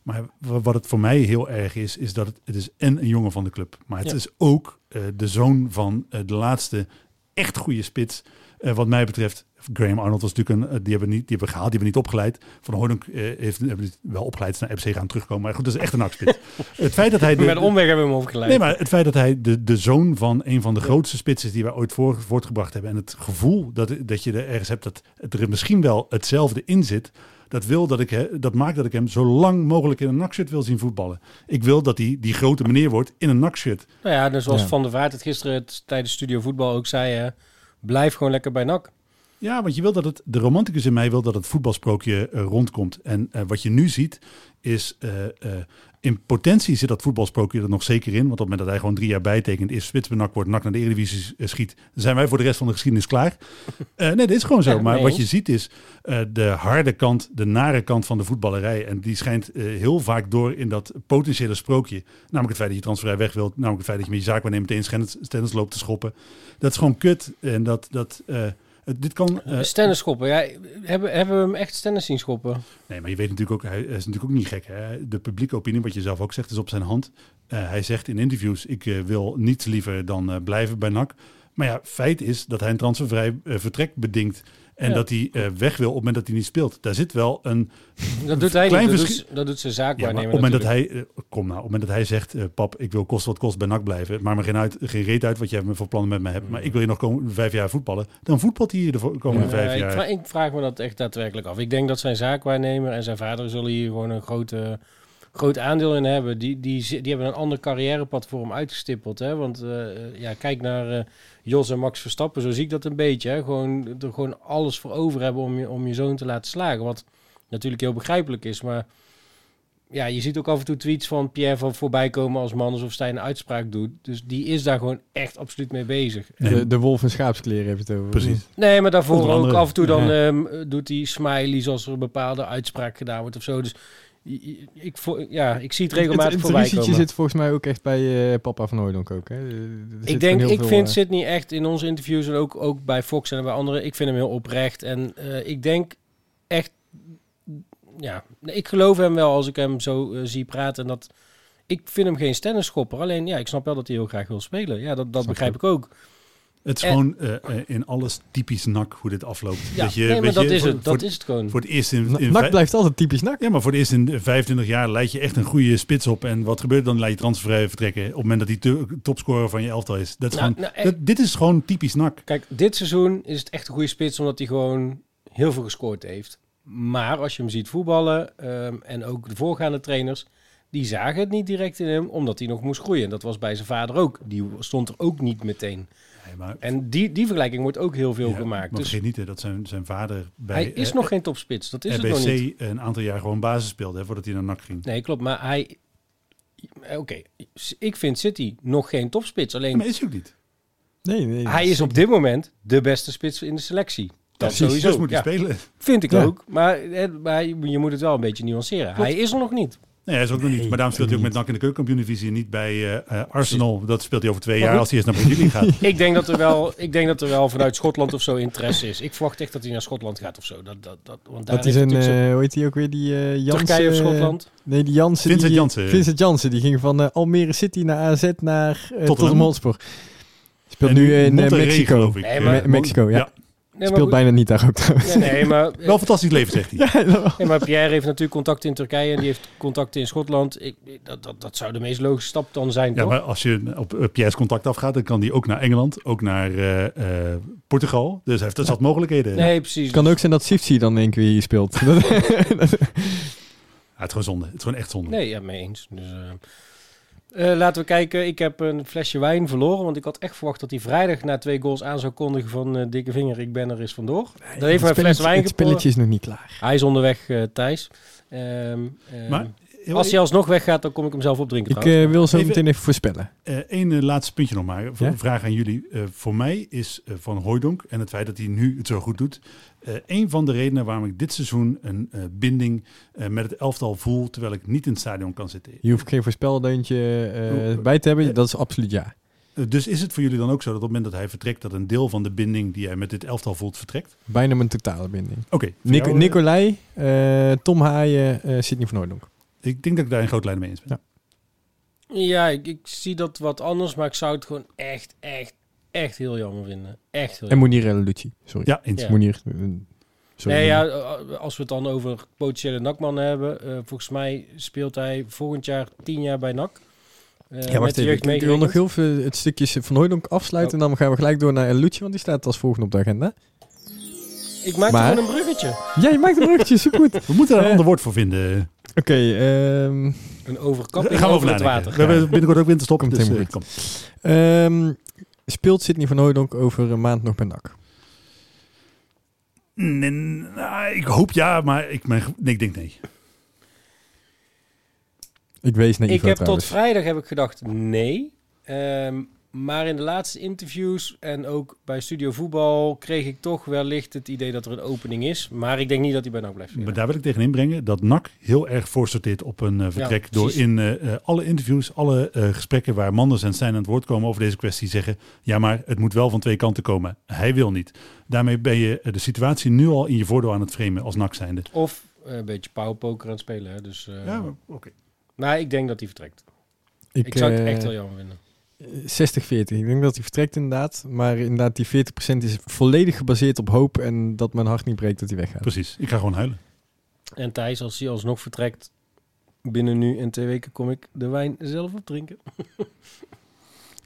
[SPEAKER 3] maar wa- wat het voor mij heel erg is, is dat het, het is en een jongen van de club. Maar het
[SPEAKER 4] Ja.
[SPEAKER 3] is ook eh, de zoon van eh, de laatste echt goede spits. Eh, wat mij betreft, Graham Arnold was natuurlijk een, eh, die hebben we niet, die hebben gehaald, die hebben we niet opgeleid. Van Hoornk eh, heeft hebben wel opgeleid is naar FC gaan terugkomen. Maar goed, dat is echt een nakspits. het feit dat hij de,
[SPEAKER 4] Met een omweg hebben we hem overgeleid.
[SPEAKER 3] Nee, maar het feit dat hij de, de zoon van een van de grootste spitsen die wij ooit voor, voortgebracht hebben. En het gevoel dat, dat je er ergens hebt dat het er misschien wel hetzelfde in zit. Dat, wil dat, ik, dat maakt dat ik hem zo lang mogelijk in een nakshirt wil zien voetballen. Ik wil dat hij die grote meneer wordt in een nakshirt.
[SPEAKER 4] Nou ja, dus zoals
[SPEAKER 2] Ja.
[SPEAKER 4] Van der Vaart het gisteren het, tijdens Studio Voetbal ook zei, hè, blijf gewoon lekker bij NAC.
[SPEAKER 3] Ja, want je wil dat het, de romanticus in mij wil dat het voetbalsprookje eh, rondkomt. En eh, wat je nu ziet is, eh, in potentie zit dat voetbalsprookje er nog zeker in. Want op het moment dat hij gewoon drie jaar bijtekent, is NAC wordt, NAC naar de Eredivisie eh, schiet, zijn wij voor de rest van de geschiedenis klaar. Eh, nee, dit is gewoon zo. Maar wat je ziet is eh, de harde kant, de nare kant van de voetballerij. En die schijnt heel vaak door in dat potentiële sprookje. Namelijk het feit dat je transfervrij weg wilt. Namelijk het feit dat je met je zaakwaarnemer meteen stennis, stennis loopt te schoppen. Dat is gewoon kut. En dat, dat, dit kan... eh,
[SPEAKER 4] Stennis schoppen. Ja, hebben, hebben we hem echt stennis zien schoppen?
[SPEAKER 3] Nee, maar je weet natuurlijk ook, hij is natuurlijk ook niet gek. Hè? De publieke opinie, wat je zelf ook zegt, is op zijn hand. Eh, hij zegt in interviews, ik eh, wil niets liever dan eh, blijven bij NAC. Maar ja, feit is dat hij een transfervrij eh, vertrek bedingt. En
[SPEAKER 4] Ja.
[SPEAKER 3] dat hij eh, weg wil op het moment dat hij niet speelt. Daar zit wel een...
[SPEAKER 4] Dat doet hij
[SPEAKER 3] Klein
[SPEAKER 4] niet. Dat
[SPEAKER 3] verschil-
[SPEAKER 4] doet, dat doet zijn
[SPEAKER 3] Ja,
[SPEAKER 4] zaakwaarnemer
[SPEAKER 3] op het moment dat hij... eh, kom nou, op het moment dat hij zegt, eh, pap, ik wil kost wat kost bij NAC blijven. Maar me geen, uit, geen reet uit wat jij voor plannen met me hebt. Maar ik wil je nog vijf jaar voetballen. Dan voetbalt hij hier de komende vijf
[SPEAKER 4] ik,
[SPEAKER 3] jaar.
[SPEAKER 4] vraag, ik vraag me dat echt daadwerkelijk af. Ik denk dat zijn zaakwaarnemer en zijn vader zullen hier gewoon een grote, groot aandeel in hebben. Die, die, die hebben een ander carrièrepad voor hem uitgestippeld. Hè? Want eh, ja, kijk naar eh, Jos en Max Verstappen, zo zie ik dat een beetje. Hè? Gewoon, er gewoon alles voor over hebben om je, om je zoon te laten slagen. Wat natuurlijk heel begrijpelijk is, maar... Ja, je ziet ook af en toe tweets van Pierre van voorbij komen als man alsof hij een uitspraak doet. Dus die is daar gewoon echt absoluut mee bezig.
[SPEAKER 2] De, de wolf in schaapskleren heeft het over.
[SPEAKER 3] Precies.
[SPEAKER 4] Nee, maar daarvoor ook af en toe dan
[SPEAKER 2] Ja.
[SPEAKER 4] ehm, doet hij smileys als er een bepaalde uitspraak gedaan wordt of zo. Dus ik, ja, ik zie het regelmatig
[SPEAKER 2] het, het
[SPEAKER 4] voorbij komen.
[SPEAKER 2] zit volgens mij ook echt bij eh, papa van Hooydonk ook. Hè?
[SPEAKER 4] Ik denk, ik
[SPEAKER 2] veel,
[SPEAKER 4] vind
[SPEAKER 2] eh,
[SPEAKER 4] Sydney echt in onze interviews en ook, ook bij Fox en bij anderen, ik vind hem heel oprecht. En eh, ik denk echt, ja, ik geloof hem wel als ik hem zo zie praten. En dat, ik vind hem geen stennisschopper. Alleen, ja, ik snap wel dat hij heel graag wil spelen. Ja, dat, dat
[SPEAKER 2] Snap
[SPEAKER 4] begrijp
[SPEAKER 2] ik
[SPEAKER 4] ik ook.
[SPEAKER 3] Het is
[SPEAKER 4] En-
[SPEAKER 3] gewoon eh, eh, in alles typisch nak hoe dit afloopt.
[SPEAKER 4] Ja,
[SPEAKER 3] Dat je,
[SPEAKER 4] nee, maar
[SPEAKER 3] weet
[SPEAKER 4] dat
[SPEAKER 3] je,
[SPEAKER 4] is
[SPEAKER 3] voor-
[SPEAKER 4] het.
[SPEAKER 3] voor-
[SPEAKER 4] Dat is het gewoon.
[SPEAKER 3] Voor het eerst in,
[SPEAKER 2] Na-
[SPEAKER 3] in
[SPEAKER 2] Nak blijft altijd typisch nak.
[SPEAKER 3] Ja, maar voor het eerst in 25 jaar leid je echt een goede spits op. En wat gebeurt dan? Laat je transfervrij vertrekken. Op het moment dat hij te- topscorer van je elftal is. Dat is
[SPEAKER 4] Nou,
[SPEAKER 3] gewoon,
[SPEAKER 4] nou, eh,
[SPEAKER 3] dat- dit is gewoon typisch nak.
[SPEAKER 4] Kijk, dit seizoen is het echt een goede spits omdat hij gewoon heel veel gescoord heeft. Maar als je hem ziet voetballen ehm, en ook de voorgaande trainers, die zagen het niet direct in hem omdat hij nog moest groeien. Dat was bij zijn vader ook. Die stond er ook niet meteen.
[SPEAKER 3] Nee, maar,
[SPEAKER 4] En die, die vergelijking wordt ook heel veel
[SPEAKER 3] ja,
[SPEAKER 4] gemaakt.
[SPEAKER 3] Maar
[SPEAKER 4] Dus
[SPEAKER 3] vergeet niet hè, dat zijn, zijn vader bij
[SPEAKER 4] hij is
[SPEAKER 3] eh,
[SPEAKER 4] nog geen topspits. Dat is het nog niet.
[SPEAKER 3] RBC een aantal jaar gewoon basis speelde. Hè, voordat hij naar nak ging.
[SPEAKER 4] Nee, klopt. Maar hij... Oké, ik vind City nog geen topspits. Alleen
[SPEAKER 3] Maar is hij ook niet.
[SPEAKER 2] Nee, nee.
[SPEAKER 4] hij is op dit moment de beste spits in de selectie. Dat
[SPEAKER 3] Precies,
[SPEAKER 4] sowieso.
[SPEAKER 3] Dus moet hij
[SPEAKER 4] Ja.
[SPEAKER 3] spelen.
[SPEAKER 4] Vind ik
[SPEAKER 2] Ja.
[SPEAKER 4] ook. Maar, eh, maar je je moet het wel een beetje nuanceren. Hij is er nog niet.
[SPEAKER 3] Nee, hij is ook nog niet. Maar daarom speelt hij ook met. NAC in de keukenkampioen-divisie en niet bij eh, eh, Arsenal. Dat speelt hij over twee
[SPEAKER 4] Maar
[SPEAKER 3] jaar
[SPEAKER 4] goed.
[SPEAKER 3] als hij eerst naar Brazilië gaat.
[SPEAKER 4] Ik denk, dat er wel, ik denk dat er wel vanuit Schotland of zo interesse is. Ik verwacht echt dat hij naar Schotland gaat of zo. Dat, dat, dat, want daar
[SPEAKER 2] Dat is een,
[SPEAKER 4] natuurlijk zo-
[SPEAKER 2] eh, hoe heet die ook weer, die eh Jansen?
[SPEAKER 4] Turkije of Schotland.
[SPEAKER 2] Nee, die Jansen.
[SPEAKER 3] Vincent
[SPEAKER 2] die,
[SPEAKER 3] Jansen.
[SPEAKER 2] Vincent Jansen, die ging van Almere City naar AZ naar uh,
[SPEAKER 3] Tottenham.
[SPEAKER 2] Hotspur. Speelt
[SPEAKER 3] En
[SPEAKER 2] nu in
[SPEAKER 3] Monterrey,
[SPEAKER 2] Mexico.
[SPEAKER 3] geloof ik.
[SPEAKER 4] Nee, maar-
[SPEAKER 2] Me- Mexico, ja.
[SPEAKER 4] Nee,
[SPEAKER 2] Speelt bijna niet daar ook trouwens.
[SPEAKER 4] nee, nee, maar,
[SPEAKER 3] Wel fantastisch leven, zegt hij.
[SPEAKER 2] Ja,
[SPEAKER 4] nee, maar Pierre heeft natuurlijk contacten in Turkije en die heeft contacten in Schotland. Ik, dat, dat, dat zou de meest logische stap dan zijn,
[SPEAKER 3] Ja,
[SPEAKER 4] toch?
[SPEAKER 3] maar als je op uh, Pierre's contact afgaat, dan kan hij ook naar Engeland, ook naar eh, eh, Portugal. Dus hij heeft dat zat mogelijkheden.
[SPEAKER 4] Nee, precies.
[SPEAKER 2] Het kan ook zijn dat Sifsi dan één keer hier speelt.
[SPEAKER 3] Ja, het is gewoon zonde. Het is gewoon echt zonde.
[SPEAKER 4] Nee, ja, mee eens. Dus, eh, laten we kijken. Ik heb een flesje wijn verloren. Want ik had echt verwacht dat hij vrijdag na twee goals aan zou kondigen van eh, dikke vinger. Ik ben er eens vandoor. Dan heeft
[SPEAKER 2] het
[SPEAKER 4] hij een fles wijn
[SPEAKER 2] Het spelletje is nog niet klaar.
[SPEAKER 4] Hij is onderweg, eh, Thijs. Ehm, ehm,
[SPEAKER 3] Maar
[SPEAKER 4] als hij alsnog weggaat, dan kom ik hem zelf opdrinken.
[SPEAKER 2] Ik
[SPEAKER 4] trouwens.
[SPEAKER 2] wil zo
[SPEAKER 3] Even-
[SPEAKER 2] meteen even voorspellen.
[SPEAKER 3] eh, één eh, laatste puntje nog maar. Voor-
[SPEAKER 2] Ja?
[SPEAKER 3] Vraag aan jullie. Eh, voor mij is Van Hooijdonk en het feit dat hij nu het zo goed doet... eh, een van de redenen waarom ik dit seizoen een eh, binding eh, met het elftal voel... terwijl ik niet in het stadion kan zitten.
[SPEAKER 2] Je hoeft geen voorspeldeuntje eh,
[SPEAKER 3] Oeh,
[SPEAKER 2] bij te hebben. Dat is absoluut ja.
[SPEAKER 3] Dus is het voor jullie dan ook zo dat op het moment dat hij vertrekt... dat een deel van de binding die hij met dit elftal voelt vertrekt?
[SPEAKER 2] Bijna mijn totale binding.
[SPEAKER 3] Oké. jou, eh,
[SPEAKER 2] Nicolai, Tom Haaien, eh Sidney van Hooydonk.
[SPEAKER 3] ik denk dat ik daar een groot lijn mee eens ben.
[SPEAKER 2] Ja.
[SPEAKER 4] Ja, ik, ik zie dat wat anders. Maar ik zou het gewoon echt, echt, echt heel jammer vinden. Echt heel
[SPEAKER 2] En
[SPEAKER 4] jammer.
[SPEAKER 2] Monier en Lucci. Sorry.
[SPEAKER 3] Ja, eens.
[SPEAKER 4] Ja.
[SPEAKER 2] Monier. eh, sorry.
[SPEAKER 4] Nee, ja, als we het dan over potentiële NAC-man hebben. eh, volgens mij speelt hij volgend jaar tien jaar bij NAC. Eh,
[SPEAKER 2] Ja, wacht even. Ik, wil nog heel veel het stukje Van Hooydonk afsluiten.
[SPEAKER 4] Oh.
[SPEAKER 2] En dan gaan we gelijk door naar Lucci, want die staat als volgende op de agenda.
[SPEAKER 4] Ik maak
[SPEAKER 2] Maar-
[SPEAKER 4] er gewoon een bruggetje.
[SPEAKER 2] Ja, je maakt een bruggetje, supergoed.
[SPEAKER 3] We moeten daar een ander woord voor vinden.
[SPEAKER 2] Oké, ehm,
[SPEAKER 4] Een overkapping
[SPEAKER 3] gaan we
[SPEAKER 4] over
[SPEAKER 3] over
[SPEAKER 4] het water.
[SPEAKER 3] We hebben binnenkort ook winterstop. Dus, kom.
[SPEAKER 2] ehm, speelt Sidney van Hooydonk over een maand nog bij NAC?
[SPEAKER 3] Nee, nou, ik hoop ja, maar ik, nee, ik denk nee.
[SPEAKER 2] Ik wees naar
[SPEAKER 4] Ik
[SPEAKER 2] Ivo
[SPEAKER 4] heb tot vrijdag heb ik gedacht nee. Ehm, maar in de laatste interviews en ook bij Studio Voetbal kreeg ik toch wellicht het idee dat er een opening is. Maar ik denk niet dat hij bij NAC blijft spelen.
[SPEAKER 3] Maar daar wil ik tegen inbrengen dat NAC heel erg voorsorteert op een eh, vertrek. door in eh, eh, alle interviews, alle eh, gesprekken waar Manders en Stijn aan het woord komen over deze kwestie zeggen. Ja, maar het moet wel van twee kanten komen. Hij wil niet. Daarmee ben je de situatie nu al in je voordeel aan het framen als NAC zijnde.
[SPEAKER 4] Of een beetje powerpoker aan het spelen. Hè? Dus, eh,
[SPEAKER 3] Ja, oké.
[SPEAKER 4] Maar ik denk dat hij vertrekt. Ik, zou het echt wel jammer vinden.
[SPEAKER 2] 60-40. Ik denk dat hij vertrekt inderdaad. Maar inderdaad, die 40% is volledig gebaseerd op hoop. En dat mijn hart niet breekt dat hij weggaat.
[SPEAKER 3] Precies. Ik ga gewoon huilen.
[SPEAKER 4] En Thijs, als hij alsnog vertrekt, binnen nu en twee weken kom ik de wijn zelf op drinken.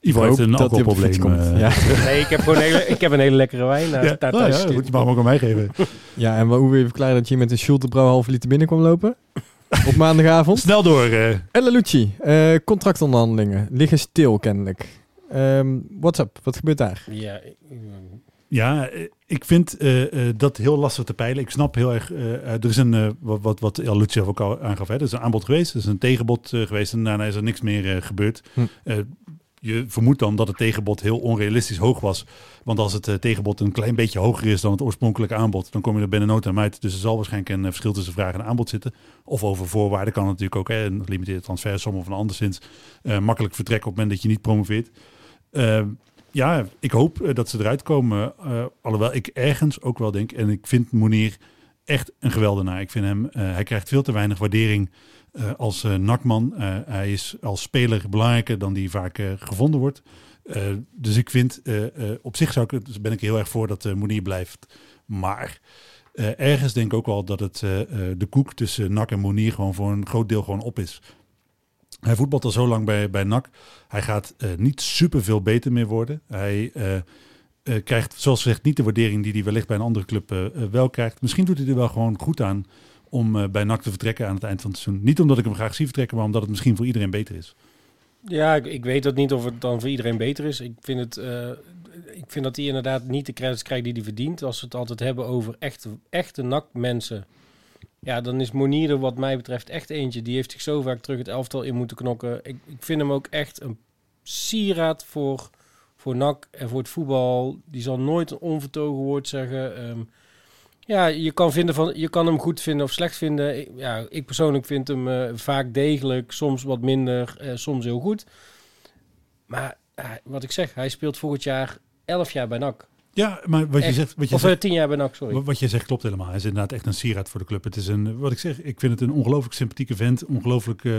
[SPEAKER 3] Ivo
[SPEAKER 2] Ik
[SPEAKER 3] heeft een alcoholprobleem. eh.
[SPEAKER 2] Ja.
[SPEAKER 4] Nee, ik heb gewoon een hele, ik heb een hele lekkere wijn. Naar,
[SPEAKER 3] Ja. Oh,
[SPEAKER 4] thuis
[SPEAKER 3] ja, goed, je mag hem ook aan mij geven.
[SPEAKER 2] ja, en hoe wil je verklaren dat je met een Schultebrouw halve liter binnen kwam lopen? Op maandagavond.
[SPEAKER 3] Snel door. eh.
[SPEAKER 2] Ella Lucci, eh, contractonderhandelingen liggen stil kennelijk. Ehm what's up? Wat gebeurt daar?
[SPEAKER 4] Ja, ik-
[SPEAKER 3] Ja, eh, ik vind eh, eh, dat heel lastig te peilen. Ik snap heel erg, er is een, wat, wat, wat El ook al aangaf, hè, er is een aanbod geweest, er is een tegenbod eh, geweest en daarna is er niks meer gebeurd.
[SPEAKER 2] Hm.
[SPEAKER 3] Je vermoedt dan dat het tegenbod heel onrealistisch hoog was. Want als het eh, tegenbod een klein beetje hoger is dan het oorspronkelijke aanbod, dan kom je er binnen no time uit. Dus er zal waarschijnlijk een eh, verschil tussen vraag en aanbod zitten. Of over voorwaarden kan het natuurlijk ook, een gelimiteerde transfersom of een anderszins. eh makkelijk vertrekken op het moment dat je niet promoveert. Ja, ik hoop dat ze eruit komen. alhoewel ik ergens ook wel denk, en ik vind Monier echt een geweldenaar. Ik vind hem, eh, hij krijgt veel te weinig waardering eh, als eh, nakman. Hij is als speler belangrijker dan die vaak gevonden wordt. Dus ik vind, op zich zou ik, dus ben ik heel erg voor dat eh Monier blijft. Maar ergens denk ik ook wel dat het, de koek tussen NAC en Monier gewoon voor een groot deel gewoon op is. Hij voetbalt al zo lang bij, bij NAC. Hij gaat niet super veel beter meer worden. Hij eh, krijgt, zoals gezegd, niet de waardering die hij wellicht bij een andere club eh, eh, wel krijgt. Misschien doet hij er wel gewoon goed aan om bij NAC te vertrekken aan het eind van het seizoen. Niet omdat ik hem graag zie vertrekken, maar omdat het misschien voor iedereen beter is.
[SPEAKER 4] Ja, ik, ik weet dat niet of het dan voor iedereen beter is. Ik vind, het, ik vind dat hij inderdaad niet de credits krijgt die hij verdient. Als we het altijd hebben over echte, echte NAC-mensen. Ja, dan is Monier er wat mij betreft echt eentje. Die heeft zich zo vaak terug het elftal in moeten knokken. Ik, ik vind hem ook echt een sieraad voor, voor NAC en voor het voetbal. Die zal nooit een onvertogen woord zeggen. Ehm, ja, je kan, vinden van, je kan hem goed vinden of slecht vinden. Ik, ja, ik persoonlijk vind hem eh, vaak degelijk, soms wat minder, eh, soms heel goed. Maar eh, wat ik zeg, hij speelt volgend jaar 11 jaar bij NAC.
[SPEAKER 3] Ja, maar wat je
[SPEAKER 4] Echt.
[SPEAKER 3] zegt, wat je
[SPEAKER 4] Of
[SPEAKER 3] zegt,
[SPEAKER 4] eh, 10 jaar bij NAC, sorry.
[SPEAKER 3] Wat- je zegt klopt helemaal. Hij is inderdaad echt een sieraad voor de club. Het is een, wat ik zeg, ik vind het een ongelooflijk sympathieke vent. Ongelooflijk, eh,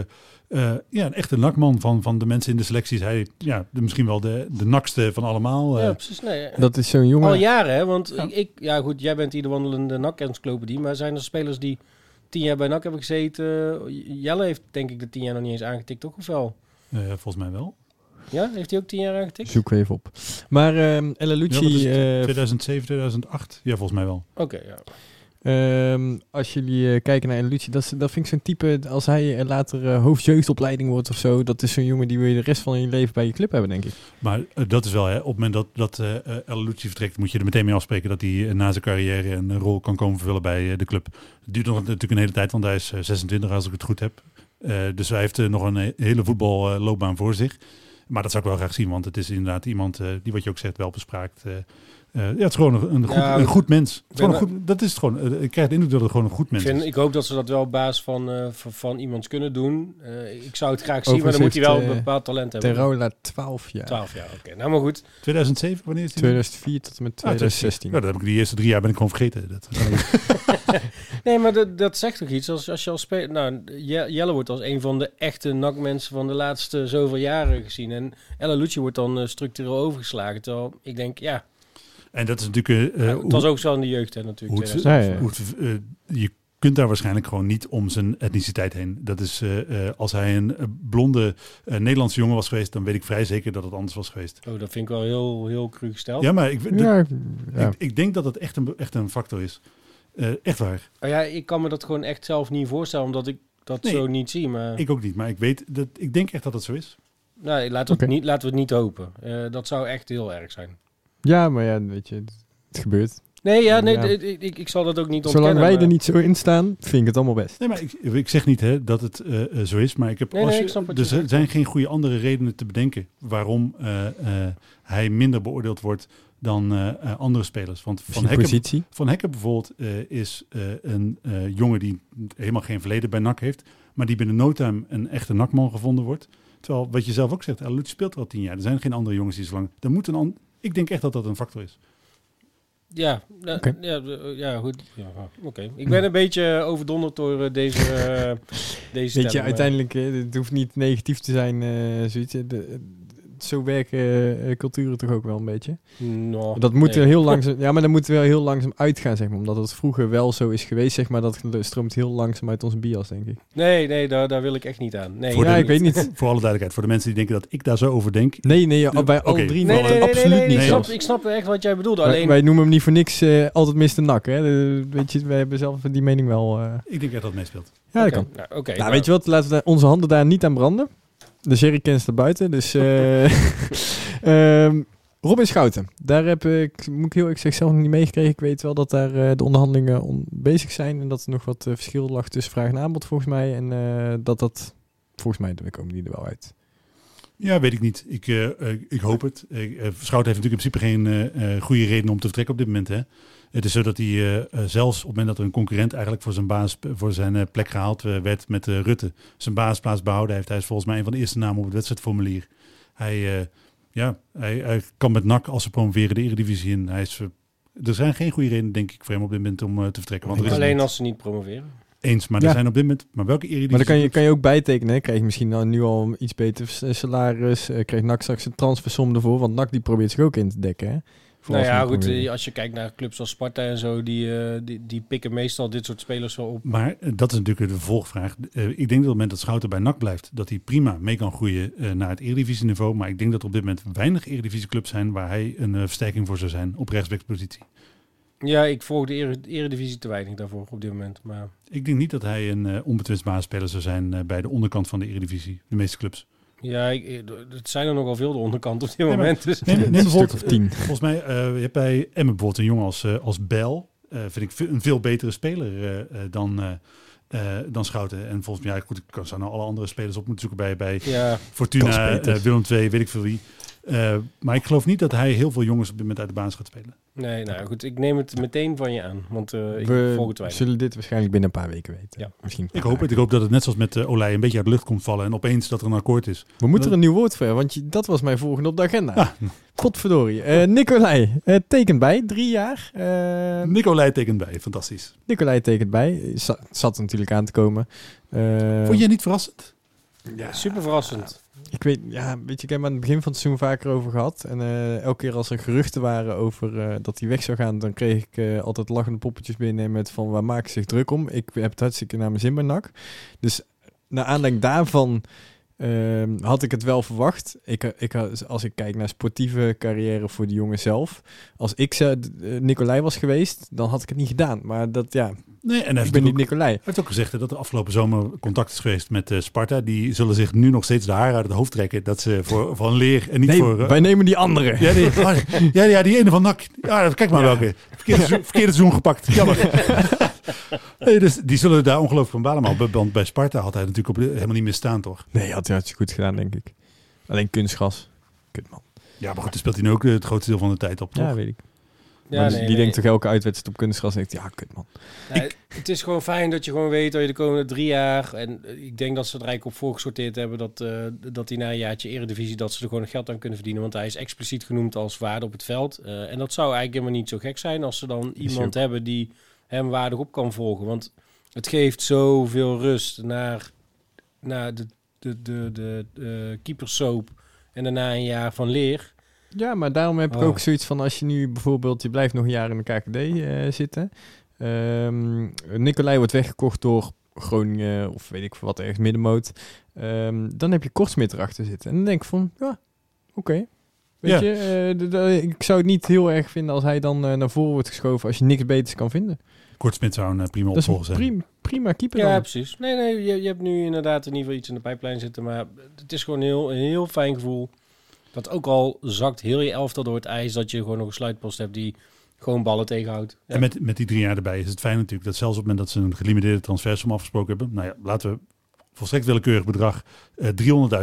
[SPEAKER 3] eh, ja, een echte nakman van, van de mensen in de selecties. Hij, ja, de, misschien wel de, de nakste van allemaal.
[SPEAKER 4] ja, precies. Nee,
[SPEAKER 2] Dat is zo'n jongen.
[SPEAKER 4] al jaren, hè? Want
[SPEAKER 3] Ja.
[SPEAKER 4] ik, ja goed, jij bent hier de wandelende NAC-encyclopedie. Maar zijn er spelers die 10 jaar bij NAC hebben gezeten? Jelle heeft denk ik de 10 jaar nog niet eens aangetikt, toch? Of wel?
[SPEAKER 3] Volgens mij wel.
[SPEAKER 4] Ja, heeft hij ook 10 jaar aangetikt?
[SPEAKER 2] Zoek even op. Maar ehm
[SPEAKER 3] Ja,
[SPEAKER 2] eh,
[SPEAKER 3] 2007, 2008? Ja, volgens mij wel.
[SPEAKER 4] Oké, ja.
[SPEAKER 2] Ehm, als jullie eh, kijken naar Lucie, dat, dat vind ik zo'n type, als hij eh, later eh, hoofdjeugdopleiding wordt of zo, dat is zo'n jongen die wil je de rest van je leven bij je club hebben, denk ik.
[SPEAKER 3] Maar dat is wel, hè, op het moment dat, dat Lucci vertrekt, moet je er meteen mee afspreken dat hij na zijn carrière een rol kan komen vervullen bij de club. Het duurt nog natuurlijk een hele tijd, want hij is eh, 26 als ik het goed heb. Eh, dus hij heeft nog een he- hele voetballoopbaan voor zich. Maar dat zou ik wel graag zien, want het is inderdaad iemand eh, die, wat je ook zegt, wel bespraakt. Eh, ja, het is gewoon een, een goed,
[SPEAKER 4] Ja,
[SPEAKER 3] een goed mens. Het is gewoon een goed, dat is het gewoon. Eh, ik krijg de indruk dat het gewoon een goed
[SPEAKER 4] Ik,
[SPEAKER 3] mens
[SPEAKER 4] vind,
[SPEAKER 3] is.
[SPEAKER 4] ik hoop dat ze dat wel op basis van, eh, van, van iemands kunnen doen. Eh, ik zou het graag zien, maar dan moet hij wel een bepaald talent hebben.
[SPEAKER 2] Terola 12 jaar.
[SPEAKER 4] 12 jaar, oké. Nou, maar goed.
[SPEAKER 3] 2007, wanneer is die?
[SPEAKER 2] 2004 tot en met
[SPEAKER 3] Ah, 2016.
[SPEAKER 2] 2016.
[SPEAKER 3] Ja, dat heb ik die eerste drie jaar ben ik gewoon vergeten. Dat,
[SPEAKER 4] Nee, maar dat, dat zegt toch iets? Als, als je als speler... Nou, Je- Jelle wordt als een van de echte nakmensen van de laatste zoveel jaren gezien. En Ella Lucci wordt dan structureel overgeslagen. Terwijl ik denk, ja...
[SPEAKER 3] en dat is natuurlijk... eh,
[SPEAKER 4] ja,
[SPEAKER 3] hoe-
[SPEAKER 4] het was ook zo in de jeugd, hè, natuurlijk.
[SPEAKER 3] Hoe het-
[SPEAKER 4] 2000.
[SPEAKER 2] Ja, ja.
[SPEAKER 3] hoe het, eh, je kunt daar waarschijnlijk gewoon niet om zijn etniciteit heen. Dat is, eh, eh, als hij een blonde eh, Nederlandse jongen was geweest, dan weet ik vrij zeker dat het anders was geweest.
[SPEAKER 4] Oh, dat vind ik wel heel, heel cru gesteld.
[SPEAKER 3] Ja, maar ik, de-
[SPEAKER 2] Ja, ja.
[SPEAKER 3] ik, ik denk dat het echt een, echt een factor is. Eh, echt waar.
[SPEAKER 4] Oh ja, ik kan me dat gewoon echt zelf niet voorstellen, omdat ik dat
[SPEAKER 3] Nee.
[SPEAKER 4] zo niet zie. Maar
[SPEAKER 3] Ik ook niet, maar ik weet dat ik denk echt dat het zo is.
[SPEAKER 4] nou, laten, we het niet, laten we het niet hopen. Eh, dat zou echt heel erg zijn.
[SPEAKER 2] Ja, maar ja, weet je, het, het gebeurt.
[SPEAKER 4] Nee, ja, nee,
[SPEAKER 2] Ja.
[SPEAKER 4] Ik, ik, ik zal dat ook niet ontkennen.
[SPEAKER 2] Zolang wij
[SPEAKER 4] maar-
[SPEAKER 2] er niet zo in staan, vind ik het allemaal best.
[SPEAKER 3] Nee, maar ik, ik zeg niet hè, dat het eh, eh, zo is, maar ik heb
[SPEAKER 4] Nee,
[SPEAKER 3] als
[SPEAKER 4] nee,
[SPEAKER 3] je-
[SPEAKER 4] ik snap wat
[SPEAKER 3] dus
[SPEAKER 4] je
[SPEAKER 3] er
[SPEAKER 4] zegt.
[SPEAKER 3] zijn geen goede andere redenen te bedenken waarom eh, eh, hij minder beoordeeld wordt dan andere spelers. Want van
[SPEAKER 2] Van
[SPEAKER 3] Hekken,
[SPEAKER 2] positie.
[SPEAKER 3] van Hekken bijvoorbeeld eh, is eh, een eh, jongen die helemaal geen verleden bij NAC heeft, maar die binnen no time een echte NAC-man gevonden wordt. Terwijl, wat je zelf ook zegt, Alucci speelt er al tien jaar. Er zijn geen andere jongens die zo lang... Er moet een ik denk echt dat dat een factor is.
[SPEAKER 4] Ja, nou, ja, eh, ja, goed. Ja, oké. Ik ben een beetje overdonderd door eh, deze, eh, deze
[SPEAKER 2] Weet je, uiteindelijk, het hoeft niet negatief te zijn, eh, zoiets. de- zo werken eh, culturen toch ook wel een beetje.
[SPEAKER 4] Nou,
[SPEAKER 2] Dat moet
[SPEAKER 4] nee.
[SPEAKER 2] er heel langzaam, ja, maar dat moet wel heel langzaam uitgaan, zeg maar. Omdat het vroeger wel zo is geweest, zeg maar. Dat stroomt heel langzaam uit onze bias, denk ik.
[SPEAKER 4] Nee, nee, daar, daar wil ik echt niet aan. Nee,
[SPEAKER 3] Voor
[SPEAKER 2] ja,
[SPEAKER 3] de-
[SPEAKER 2] ik weet niet.
[SPEAKER 3] Voor alle duidelijkheid, voor de mensen die denken dat ik daar zo over denk.
[SPEAKER 2] Nee, nee, ja, bij alle drie
[SPEAKER 4] Nee,
[SPEAKER 2] niet.
[SPEAKER 4] nee, nee, nee,
[SPEAKER 2] Absoluut
[SPEAKER 4] nee,
[SPEAKER 2] niet
[SPEAKER 4] ik, snap, ik snap echt wat jij bedoelde.
[SPEAKER 2] Wij,
[SPEAKER 4] Alleen,
[SPEAKER 2] wij noemen hem niet voor niks eh, altijd Mr. Nak, hè. De- weet je, wij hebben zelf die mening wel... eh,
[SPEAKER 3] Ik denk dat het meespeelt.
[SPEAKER 2] ja, dat kan.
[SPEAKER 4] nou, oké,
[SPEAKER 2] Nou,
[SPEAKER 4] nou,
[SPEAKER 2] weet je wat? Laten we onze handen daar niet aan branden. De jerrycans is er buiten, dus... ehm, Robin Schouten, daar heb ik, moet ik heel ik zeg zelf niet meegekregen. Ik weet wel dat daar eh, de onderhandelingen on- bezig zijn en dat er nog wat eh, verschil lag tussen vraag en aanbod volgens mij. En dat dat, volgens mij, we komen die er wel uit.
[SPEAKER 3] Ja, weet ik niet. Ik, ik hoop het. Eh, eh, Schout heeft natuurlijk in principe geen goede reden om te vertrekken op dit moment. Hè. Het is zo dat hij eh, eh, zelfs op het moment dat er een concurrent eigenlijk voor zijn, baas, voor zijn eh, plek gehaald eh, werd met Rutte, zijn baasplaats behouden heeft. Hij is volgens mij een van de eerste namen op het wedstrijdformulier. Hij, eh, ja, hij, hij kan met NAC als ze promoveren de Eredivisie in. Hij is, er zijn geen goede redenen, denk ik, voor hem op dit moment om eh, te vertrekken. Want er is
[SPEAKER 4] alleen als ze niet promoveren.
[SPEAKER 3] eens, maar
[SPEAKER 2] Ja.
[SPEAKER 3] er zijn op dit moment. Maar welke Eredivisie?
[SPEAKER 2] Maar dan kan je, kan je ook bijtekenen. Hè? Krijg je misschien nou nu al iets beter salaris. eh, krijgt NAC straks een transfersom ervoor. Want NAC die probeert zich ook in te dekken. Hè?
[SPEAKER 4] Nou ja, goed,
[SPEAKER 2] proberen.
[SPEAKER 4] eh, als je kijkt naar clubs als Sparta en zo, die, eh, die, die pikken meestal dit soort spelers wel op.
[SPEAKER 3] Maar eh, dat is natuurlijk de vervolgvraag. Eh, ik denk dat op het moment dat Schouten bij NAC blijft, dat hij prima mee kan groeien naar het Eredivisie-niveau. Maar ik denk dat er op dit moment weinig Eredivisieclubs zijn waar hij een versterking voor zou zijn op rechtsbackspositie.
[SPEAKER 4] Ja, ik volg de ere- Eredivisie te weinig daarvoor op dit moment. Maar
[SPEAKER 3] Ik denk niet dat hij een onbetwistbare speler zou zijn bij de onderkant van de Eredivisie. De meeste clubs.
[SPEAKER 4] Ja, ik, eh, het zijn er nogal veel de onderkant op dit moment. Dus.
[SPEAKER 3] Neem, neem
[SPEAKER 2] Een stuk
[SPEAKER 3] bijvoorbeeld,
[SPEAKER 2] of tien.
[SPEAKER 3] eh, volgens mij, eh, je hebt bij Emmen bijvoorbeeld een jongen als, eh, als Bel. Eh, vind ik een veel betere speler eh, eh, dan, dan Schouten. En volgens mij, ja, goed, ik kan- zou nou alle andere spelers op moeten zoeken bij, bij
[SPEAKER 4] Ja,
[SPEAKER 3] Fortuna, Willem II, weet ik veel wie. Eh, maar ik geloof niet dat hij heel veel jongens op dit moment uit de baas gaat spelen.
[SPEAKER 4] Nee, nou goed, ik neem het meteen van je aan, want eh, ik
[SPEAKER 2] We
[SPEAKER 4] volg het weinig.
[SPEAKER 2] zullen dit waarschijnlijk binnen een paar weken weten.
[SPEAKER 4] Ja.
[SPEAKER 2] Misschien
[SPEAKER 3] Ik hoop het. Ik hoop dat het net zoals met uh, Olij een beetje uit de lucht komt vallen en opeens dat er een akkoord is.
[SPEAKER 2] We moeten er een nieuw woord voor hebben, want je, dat was mijn volgende op de agenda.
[SPEAKER 3] Ah,
[SPEAKER 2] Godverdorie. Eh Nicolai eh, tekent bij, drie jaar. Eh
[SPEAKER 3] Nicolai tekent bij, fantastisch.
[SPEAKER 2] Nicolai tekent bij. Za- zat natuurlijk aan te komen. Eh,
[SPEAKER 3] Vond je niet verrassend?
[SPEAKER 2] Ja,
[SPEAKER 4] Super verrassend.
[SPEAKER 2] Ik weet, ja, weet je, ik heb het aan het begin van het seizoen vaker over gehad. En eh, elke keer als er geruchten waren over eh, dat hij weg zou gaan, dan kreeg ik eh, altijd lachende poppetjes binnen met van waar maken ze zich druk om. Ik heb het hartstikke naar mijn zin bij NAC. Dus naar aanleiding daarvan ehm, had ik het wel verwacht. Ik, eh, ik, had- als ik kijk naar sportieve carrière voor die jongen zelf. Als ik eh, Nicolai was geweest, dan had ik het niet gedaan. Maar dat, ja,
[SPEAKER 3] Nee, en hij
[SPEAKER 2] ik ben niet
[SPEAKER 3] ook,
[SPEAKER 2] Nicolai.
[SPEAKER 3] hij heeft ook gezegd dat er afgelopen zomer contact is geweest met eh, Sparta. Die zullen zich nu nog steeds de haren uit het hoofd trekken. Dat ze voor van leer en niet
[SPEAKER 2] Nee,
[SPEAKER 3] voor... eh,
[SPEAKER 2] wij nemen die andere.
[SPEAKER 3] ja, die, ja, ja, die ene van NAC. Ja, kijk maar welke. Verkeerde, verkeerde seizoen gepakt. Jammer. nee, dus die zullen daar ongelooflijk van balen. Maar want bij Sparta had hij natuurlijk op, helemaal niet meer staan, toch?
[SPEAKER 2] Nee, had hij hartstikke goed gedaan, denk ik. Alleen kunstgras. Kut man.
[SPEAKER 3] Ja, maar goed, dan speelt hij nu ook eh, het grootste deel van de tijd op, toch?
[SPEAKER 2] Ja, weet ik.
[SPEAKER 4] Ja, nee,
[SPEAKER 2] die
[SPEAKER 4] nee.
[SPEAKER 2] denkt toch elke uitwedstrijd op kunstgras en denkt, ja, kut man.
[SPEAKER 4] Nee, Het is gewoon fijn dat je gewoon weet dat je de komende drie jaar... En eh, ik denk dat ze er eigenlijk op voorgesorteerd hebben... dat, eh, dat hij na een jaartje eredivisie... dat ze er gewoon geld aan kunnen verdienen. Want hij is expliciet genoemd als waarde op het veld. Eh, en dat zou eigenlijk helemaal niet zo gek zijn... als ze dan iemand
[SPEAKER 2] ook.
[SPEAKER 4] hebben die hem waardig op kan volgen. Want het geeft zoveel rust naar, naar de, de, de, de, de keepersoap... en daarna een jaar van leer...
[SPEAKER 2] Ja, maar daarom heb ik
[SPEAKER 4] Oh.
[SPEAKER 2] ook zoiets van, als je nu bijvoorbeeld, je blijft nog een jaar in de KKD eh, zitten. Ehm Nicolai wordt weggekocht door Groningen of weet ik wat, ergens middenmoot. Ehm, dan heb je Kortsmit erachter zitten. En dan denk ik van, ja, oké. Weet
[SPEAKER 3] Ja.
[SPEAKER 2] je, eh, de- ik zou het niet heel erg vinden als hij dan eh, naar voren wordt geschoven als je niks beters kan vinden.
[SPEAKER 3] Kortsmit zou een eh, prima
[SPEAKER 2] Dat is
[SPEAKER 3] opvolger
[SPEAKER 2] een
[SPEAKER 3] zijn.
[SPEAKER 2] prima, prima keeper
[SPEAKER 4] Ja,
[SPEAKER 2] dan.
[SPEAKER 4] precies. Nee, nee, je, je hebt nu inderdaad in ieder geval iets in de pijplijn zitten. Maar het is gewoon een heel, een heel fijn gevoel. Dat ook al zakt heel je elftal door het ijs, dat je gewoon nog een sluitpost hebt die gewoon ballen tegenhoudt. Ja.
[SPEAKER 3] En met, met die drie jaar erbij is het fijn natuurlijk dat zelfs op het moment dat ze een gelimiteerde transfersom afgesproken hebben, nou ja, laten we volstrekt willekeurig bedrag, eh 300.000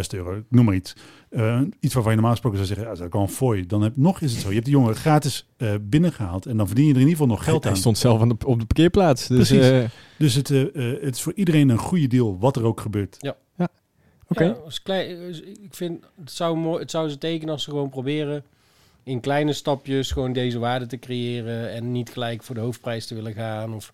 [SPEAKER 3] euro, ik noem maar iets. Eh, iets waarvan je normaal gesproken zou zeggen, ja, dat is gewoon fooi. Dan heb, nog is het zo, je hebt die jongen gratis eh, binnengehaald en dan verdien je er in ieder geval nog geld
[SPEAKER 2] Hij
[SPEAKER 3] aan.
[SPEAKER 2] stond zelf aan de, op de parkeerplaats. Dus,
[SPEAKER 3] Precies.
[SPEAKER 2] eh,
[SPEAKER 3] Dus het, eh, eh, het is voor iedereen een goede deal, wat er ook gebeurt.
[SPEAKER 2] Oké.
[SPEAKER 4] Ja, als klein, dus ik vind het zou mooi, het zou ze tekenen als ze gewoon proberen in kleine stapjes gewoon deze waarde te creëren en niet gelijk voor de hoofdprijs te willen gaan of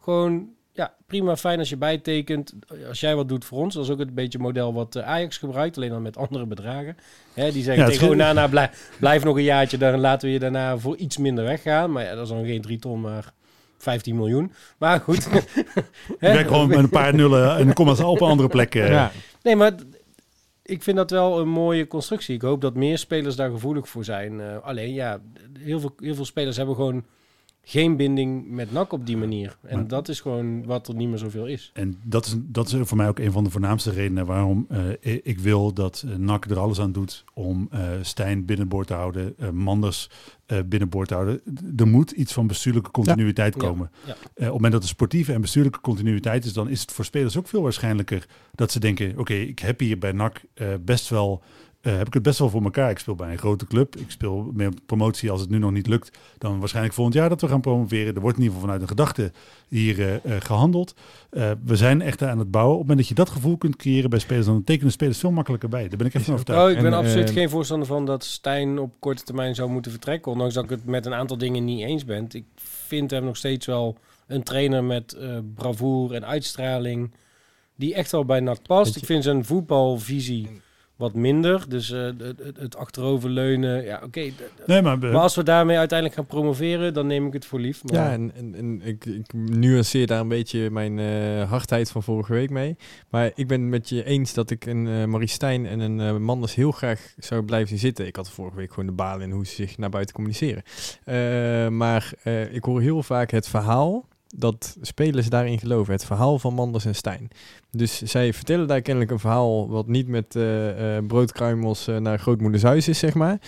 [SPEAKER 4] gewoon ja prima fijn als je bijtekent als jij wat doet voor ons dat is ook een beetje het model wat eh, Ajax gebruikt alleen dan met andere bedragen Hè, die zeggen
[SPEAKER 3] Ja, het
[SPEAKER 4] tegen Onana blijf, blijf nog een jaartje dan laten we je daarna voor iets minder weggaan maar ja dat is dan geen 3 ton maar 15 miljoen maar goed
[SPEAKER 3] Ik werk gewoon met een paar nullen en komma's op een andere plek. eh.
[SPEAKER 2] ja.
[SPEAKER 4] Nee, maar ik vind dat wel een mooie constructie. Ik hoop dat meer spelers daar gevoelig voor zijn. Eh, alleen ja, heel veel, heel veel spelers hebben gewoon geen binding met NAC op die manier. En
[SPEAKER 3] Maar-
[SPEAKER 4] dat is gewoon wat er niet meer zoveel is.
[SPEAKER 3] En dat is, dat is voor mij ook een van de voornaamste redenen waarom eh, ik wil dat eh, NAC er alles aan doet om eh Stijn binnenboord te houden, eh, Manders eh, binnenboord te houden. Er moet iets van bestuurlijke continuïteit
[SPEAKER 4] Ja.
[SPEAKER 3] komen.
[SPEAKER 4] Ja.
[SPEAKER 3] Eh, op het moment dat er sportieve en bestuurlijke continuïteit is, dan is het voor spelers ook veel waarschijnlijker dat ze denken, oké, ik heb hier bij NAC eh, best wel... eh, heb ik het best wel voor elkaar. Ik speel bij een grote club. Ik speel meer op promotie als het nu nog niet lukt. Dan waarschijnlijk volgend jaar dat we gaan promoveren. Er wordt in ieder geval vanuit een gedachte hier eh, eh, gehandeld. Eh, we zijn echt aan het bouwen. Op het moment dat je dat gevoel kunt creëren bij spelers, dan tekenen spelers veel makkelijker bij. Daar ben ik echt van overtuigd.
[SPEAKER 4] Oh, ik ben
[SPEAKER 2] En,
[SPEAKER 4] absoluut geen voorstander van dat Stijn op korte termijn zou moeten vertrekken. Ondanks dat ik het met een aantal dingen niet eens ben. Ik vind hem nog steeds wel een trainer met eh bravoure en uitstraling. Die echt wel bij NAC past. Ik vind zijn voetbalvisie wat minder. Dus eh, het, het, achteroverleunen. Ja, oké.
[SPEAKER 3] Nee, maar,
[SPEAKER 4] Maar als we daarmee uiteindelijk gaan promoveren, dan neem ik het voor lief. Maar
[SPEAKER 2] Ja, en, en, en ik, ik nuanceer daar een beetje mijn eh, hardheid van vorige week mee. Maar ik ben het met je eens dat ik een eh Marie Stijn en een eh Manders heel graag zou blijven zien zitten. Ik had vorige week gewoon de balen in hoe ze zich naar buiten communiceren. Eh, maar eh, ik hoor heel vaak het verhaal dat spelers daarin geloven. Het verhaal van Manders en Stijn. Dus zij vertellen daar kennelijk een verhaal wat niet met eh, eh, broodkruimels eh, naar grootmoeders huis is, zeg maar.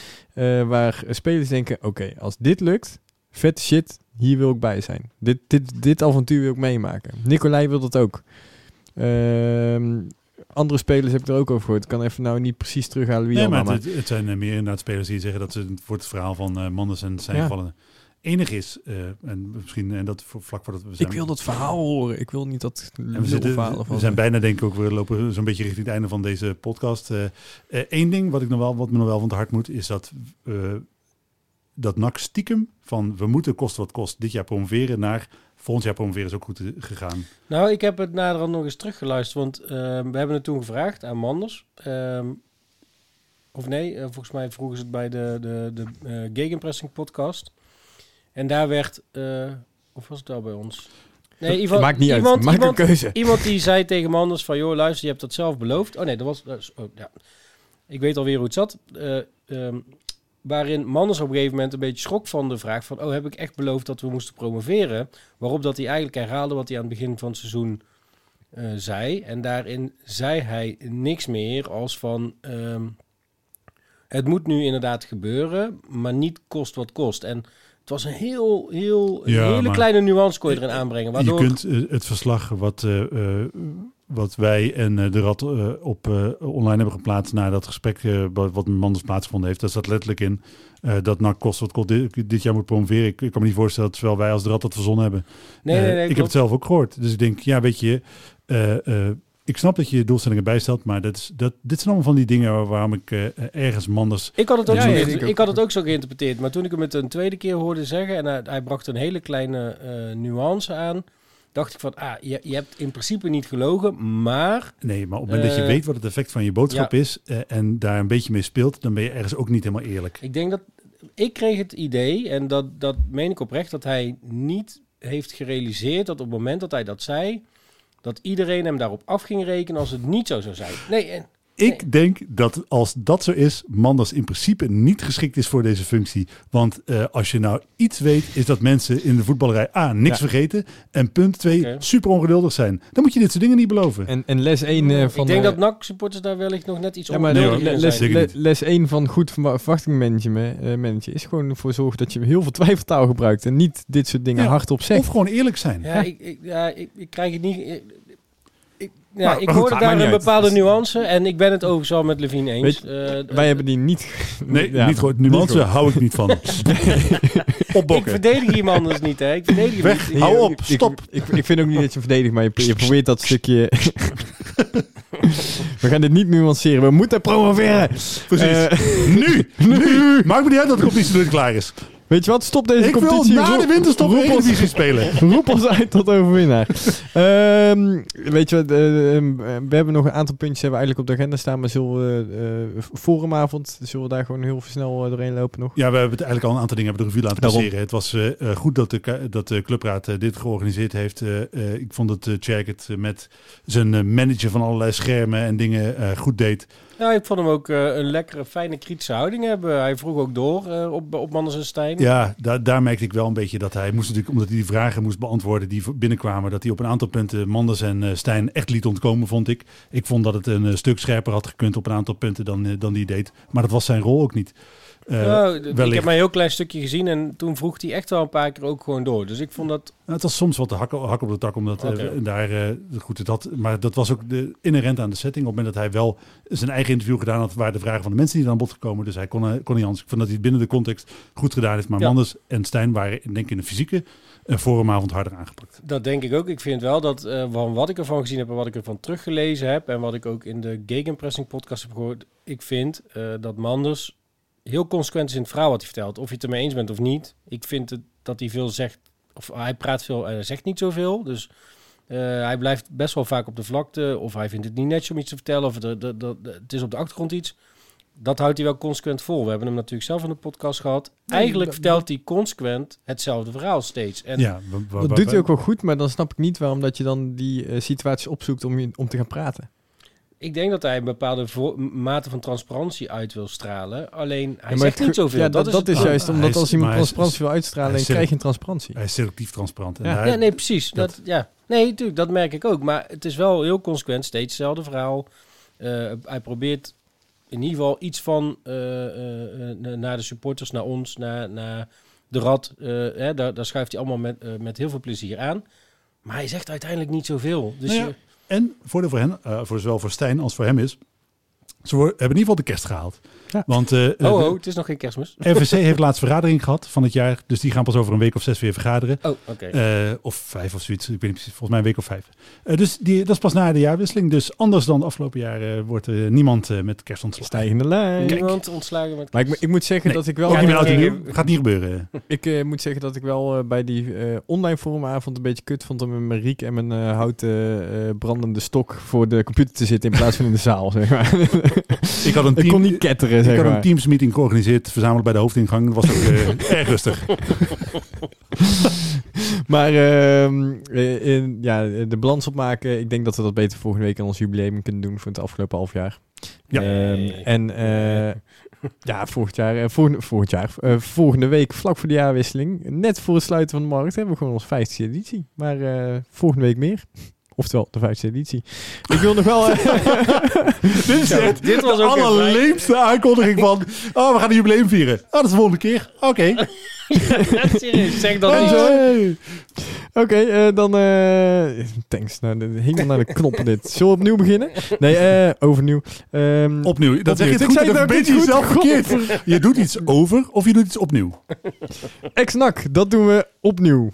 [SPEAKER 2] Waar spelers denken, oké, als dit lukt, vet shit, hier wil ik bij zijn. Dit, dit, dit avontuur wil ik meemaken. Nicolai wil dat ook. Ehm, andere spelers heb ik er ook over gehoord. Ik kan even nou niet precies terughalen wie
[SPEAKER 3] nee,
[SPEAKER 2] allemaal.
[SPEAKER 3] het, het zijn meer inderdaad spelers die zeggen dat ze voor het verhaal van Manders en zijn
[SPEAKER 2] Ja.
[SPEAKER 3] gevallen enig is. eh, en misschien en dat voor, vlak voordat we zijn.
[SPEAKER 2] ik wil dat verhaal horen. Ik wil niet dat
[SPEAKER 3] En we, zitten,
[SPEAKER 2] verhalen
[SPEAKER 3] we zijn bijna denk ik ook, we lopen zo'n beetje richting het einde van deze podcast. Eén ding wat, ik nog wel, wat me nog wel van het hart moet, is dat, eh dat NAC stiekem van we moeten kost wat kost dit jaar promoveren naar volgend jaar promoveren is ook goed eh, gegaan.
[SPEAKER 4] Nou, ik heb het naderhand nog eens teruggeluisterd. Want eh, we hebben het toen gevraagd aan Manders. Ehm, of nee, eh, volgens mij vroegen ze het bij de, de, de eh, Gegenpressing podcast. En daar werd... eh, of was het daar bij ons? Nee, iemand,
[SPEAKER 2] Maakt niet
[SPEAKER 4] iemand,
[SPEAKER 2] uit. Maak
[SPEAKER 4] iemand,
[SPEAKER 2] een keuze.
[SPEAKER 4] Iemand die zei tegen Manders van... joh, luister, je hebt dat zelf beloofd. Oh nee, dat was... oh, ja. Ik weet alweer hoe het zat. Eh, ehm, waarin Manders op een gegeven moment een beetje schrok van de vraag van... oh, heb ik echt beloofd dat we moesten promoveren? Waarop dat hij eigenlijk herhaalde wat hij aan het begin van het seizoen eh, zei. En daarin zei hij niks meer als van... ehm, het moet nu inderdaad gebeuren, maar niet kost wat kost. En het was een heel, heel een
[SPEAKER 3] Ja,
[SPEAKER 4] hele kleine nuance kon je erin aanbrengen. Waardoor...
[SPEAKER 3] Je kunt eh, het verslag wat, eh, eh, wat wij en de Rad eh, op online hebben geplaatst na dat gesprek wat met Manders plaatsgevonden heeft, daar staat letterlijk in dat NAC kost wat kost dit, dit jaar moet promoveren. Ik, ik kan me niet voorstellen dat zowel wij als de Rad dat verzonnen hebben.
[SPEAKER 4] Nee, nee, nee,
[SPEAKER 3] ik heb het zelf ook gehoord. Dus ik denk, ja, weet je, ik snap dat je je doelstellingen bijstelt, maar dat is, dat, dit zijn allemaal van die dingen waar- waarom ik eh, ergens Manders...
[SPEAKER 4] Ik had, het ook
[SPEAKER 2] Ja,
[SPEAKER 4] zo,
[SPEAKER 2] ja, ik
[SPEAKER 4] had het ook zo geïnterpreteerd. Maar toen ik hem het een tweede keer hoorde zeggen... en hij, hij bracht een hele kleine eh, nuance aan... dacht ik van, ah, je, je hebt in principe niet gelogen... maar
[SPEAKER 3] Nee, maar op het moment dat je
[SPEAKER 4] Eh,
[SPEAKER 3] weet wat het effect van je boodschap
[SPEAKER 4] ja.
[SPEAKER 3] is en daar een beetje mee speelt, dan ben je ergens ook niet helemaal eerlijk.
[SPEAKER 4] ik denk dat... Ik kreeg het idee, en dat, dat meen ik oprecht... dat hij niet heeft gerealiseerd dat op het moment dat hij dat zei... dat iedereen hem daarop af ging rekenen als het niet zo zou zijn. Nee, en
[SPEAKER 3] Ik denk dat als dat zo is, Manders in principe niet geschikt is voor deze functie. Want eh, als je nou iets weet, is dat mensen in de voetballerij A, niks
[SPEAKER 2] Ja.
[SPEAKER 3] vergeten. En punt twee,
[SPEAKER 4] Oké.
[SPEAKER 3] super ongeduldig zijn. Dan moet je dit soort dingen niet beloven.
[SPEAKER 2] En, en les 1 eh, van...
[SPEAKER 4] ik denk dat NAC-supporters daar wellicht nog net iets
[SPEAKER 2] Ja, maar
[SPEAKER 3] nee,
[SPEAKER 2] les, le- les 1 van goed verwa- verwachtingmanagement eh, managen is gewoon ervoor zorgen dat je heel veel twijfeltaal gebruikt en niet dit soort dingen
[SPEAKER 3] Ja,
[SPEAKER 2] hardop
[SPEAKER 3] Of
[SPEAKER 2] zegt.
[SPEAKER 3] gewoon eerlijk zijn.
[SPEAKER 4] Ja, ik, ik, ja ik, ik krijg het niet... Ja,
[SPEAKER 3] Maar-
[SPEAKER 4] ik hoorde daar een
[SPEAKER 3] uit.
[SPEAKER 4] bepaalde nuance en ik ben het overigens wel met Levine eens.
[SPEAKER 2] Weet
[SPEAKER 4] Eh,
[SPEAKER 2] Wij hebben die niet...
[SPEAKER 3] Nee,
[SPEAKER 2] Ja,
[SPEAKER 3] niet goed. Nuance hou ik niet van.
[SPEAKER 4] ik verdedig iemand anders niet, hè. Ik verdedig hem
[SPEAKER 3] Weg.
[SPEAKER 4] niet.
[SPEAKER 3] Hou op, stop.
[SPEAKER 2] Ik, ik, vind ook niet dat je verdedigt, maar je, je probeert dat stukje... We gaan dit niet nuanceren. We moeten promoveren.
[SPEAKER 3] Precies.
[SPEAKER 2] Eh,
[SPEAKER 3] nu, nu. Maakt me niet uit dat de competitie klaar is.
[SPEAKER 2] Weet je wat? Stop deze
[SPEAKER 3] ik wil
[SPEAKER 2] competitie.
[SPEAKER 3] na de winterstop
[SPEAKER 2] roep ons-
[SPEAKER 3] spelen.
[SPEAKER 2] Roep ons uit tot overwinnaar. Ehm, weet je wat, eh, ehm, we hebben nog een aantal puntjes hebben we eigenlijk op de agenda staan, maar zullen we eh, forumavond, zullen we daar gewoon heel snel eh, doorheen lopen nog?
[SPEAKER 3] Ja, we hebben het eigenlijk al een aantal dingen hebben de revue laten
[SPEAKER 2] Daarom.
[SPEAKER 3] passeren. Het was eh, eh, goed dat de, dat de clubraad eh, dit georganiseerd heeft. Eh, eh, ik vond dat uh, Tjerk het eh, met zijn eh, manager van allerlei schermen en dingen eh, goed deed.
[SPEAKER 4] Ja, ik vond hem ook eh, een lekkere, fijne, kritische houding hebben. Hij vroeg ook door eh, op, op Manders en Stijn.
[SPEAKER 3] Ja, daar, daar merkte ik wel een beetje dat hij moest natuurlijk, omdat hij die vragen moest beantwoorden die binnenkwamen, dat hij op een aantal punten Manders en eh, Stijn echt liet ontkomen, vond ik. Ik vond dat het een stuk scherper had gekund op een aantal punten dan, dan die deed. Maar dat was zijn rol ook niet. Eh,
[SPEAKER 4] Nou, ik heb maar een heel klein stukje gezien en toen vroeg hij echt wel een paar keer ook gewoon door. Dus ik vond dat...
[SPEAKER 3] Nou, het was soms wat de hak, hak op de tak, omdat eh,
[SPEAKER 4] Oké.
[SPEAKER 3] daar eh, goed had. Maar dat was ook de, inherent aan de setting. Op het moment dat hij wel zijn eigen interview gedaan had, waren de vragen van de mensen die aan bod gekomen. Dus hij kon, eh, kon niet anders. Ik vond dat hij het binnen de context goed gedaan heeft. Maar
[SPEAKER 4] Ja.
[SPEAKER 3] Manders en Stijn waren, denk ik, in de fysieke forumavond harder aangepakt.
[SPEAKER 4] Dat denk ik ook. Ik vind wel dat eh, van wat ik ervan gezien heb en wat ik ervan teruggelezen heb en wat ik ook in de Gegenpressing podcast heb gehoord, ik vind eh, dat Manders heel consequent is in het verhaal wat hij vertelt. Of je het ermee eens bent of niet. Ik vind het, dat hij veel zegt, of hij praat veel en hij zegt niet zoveel. Dus uh, hij blijft best wel vaak op de vlakte. Of hij vindt het niet netjes om iets te vertellen. Of de, de, de, het is op de achtergrond iets. Dat houdt hij wel consequent vol. We hebben hem natuurlijk zelf in de podcast gehad.
[SPEAKER 2] Nee,
[SPEAKER 4] Eigenlijk vertelt hij consequent hetzelfde verhaal steeds. En
[SPEAKER 3] ja,
[SPEAKER 2] Dat doet hij ook wel goed, maar dan snap ik niet waarom dat je dan die eh, situaties opzoekt om, je- om te gaan praten.
[SPEAKER 4] Ik denk dat hij een bepaalde mate van transparantie uit wil stralen. Alleen hij
[SPEAKER 2] Ja,
[SPEAKER 4] zegt niet zoveel.
[SPEAKER 2] Ja, dat, dat is, juist
[SPEAKER 3] Hij
[SPEAKER 2] omdat
[SPEAKER 3] is-
[SPEAKER 2] als iemand
[SPEAKER 3] hij
[SPEAKER 2] transparantie wil uitstralen,
[SPEAKER 3] hij
[SPEAKER 2] dan krijg je een transparantie.
[SPEAKER 3] Hij is selectief transparant. En
[SPEAKER 2] Ja.
[SPEAKER 4] nee, precies.
[SPEAKER 3] dat-
[SPEAKER 4] Dat, ja. Nee, natuurlijk, dat merk ik ook. Maar het is wel heel consequent, steeds hetzelfde verhaal. Eh, hij probeert in ieder geval iets van eh, eh, eh, naar de supporters, naar ons, naar, naar de rad. eh, hè, daar, daar schuift hij allemaal met, met heel veel plezier aan. Maar hij zegt uiteindelijk niet zoveel. Dus
[SPEAKER 3] Nou ja,
[SPEAKER 4] je-
[SPEAKER 3] En voordeel voor hen, eh, voor zowel voor Stijn als voor hem is, ze hebben in ieder geval de kerst gehaald.
[SPEAKER 2] Ja.
[SPEAKER 3] Want eh,
[SPEAKER 4] oh,
[SPEAKER 3] de-
[SPEAKER 4] oh, het is nog geen kerstmis.
[SPEAKER 3] RVC heeft laatst vergadering gehad van het jaar. Dus die gaan pas over een week of zes weer vergaderen.
[SPEAKER 4] Oh, oké.
[SPEAKER 3] Eh, of vijf of zoiets. Ik weet niet precies. Volgens mij een week of vijf. Eh, dus die, dat is pas na de jaarwisseling. Dus anders dan de afgelopen jaren wordt er niemand eh, met kerst ontslagen.
[SPEAKER 2] Stijgende lijn.
[SPEAKER 4] Niemand ontslagen met
[SPEAKER 2] Maar ik, ik moet zeggen
[SPEAKER 3] Nee,
[SPEAKER 2] dat ik wel...
[SPEAKER 4] Ja, nee,
[SPEAKER 3] nieuw. Gaat niet gebeuren.
[SPEAKER 2] Ik eh, moet zeggen dat ik wel eh, bij die eh, online forumavond een beetje kut vond om met mijn riek en mijn eh, houten eh, brandende stok voor de computer te zitten in plaats van in de zaal, zeg maar.
[SPEAKER 3] Ik had een
[SPEAKER 2] ik kon niet ketteren,
[SPEAKER 3] ik had een teamsmeeting georganiseerd, verzameld bij de hoofdingang. Dat was ook eh, erg rustig.
[SPEAKER 2] Maar ehm, eh, in, ja, de balans opmaken, ik denk dat we dat beter volgende week aan ons jubileum kunnen doen voor het afgelopen half jaar.
[SPEAKER 3] Ja.
[SPEAKER 2] Ehm, en eh, ja, volgend jaar, eh, volgende, volgend jaar volgende week, vlak voor de jaarwisseling, net voor het sluiten van de markt, hebben we gewoon onze 50e editie. Maar eh, volgende week meer. Oftewel, de 50e editie. Ik wil nog wel... eh,
[SPEAKER 3] dit is
[SPEAKER 4] Ja, dit was
[SPEAKER 3] de
[SPEAKER 4] ook een
[SPEAKER 3] allerleemste aankondiging van... Oh, we gaan een jubileum vieren. Oh, dat is de volgende keer. Oké.
[SPEAKER 4] Serieus, zeg dat
[SPEAKER 2] Hey,
[SPEAKER 4] niet.
[SPEAKER 2] Oké, eh, dan... eh, thanks. Nou, helemaal naar de knoppen dit. Zullen we opnieuw beginnen? Nee, eh, overnieuw. Ehm,
[SPEAKER 3] Opnieuw. Dat zeg je het
[SPEAKER 2] Ik
[SPEAKER 3] goed,
[SPEAKER 2] zei
[SPEAKER 3] en
[SPEAKER 2] het
[SPEAKER 3] dan
[SPEAKER 2] ook
[SPEAKER 3] ben je
[SPEAKER 2] niet goed.
[SPEAKER 3] jezelf verkeerd. Je doet iets over of je doet iets opnieuw.
[SPEAKER 2] Ex-NAC, dat doen we opnieuw.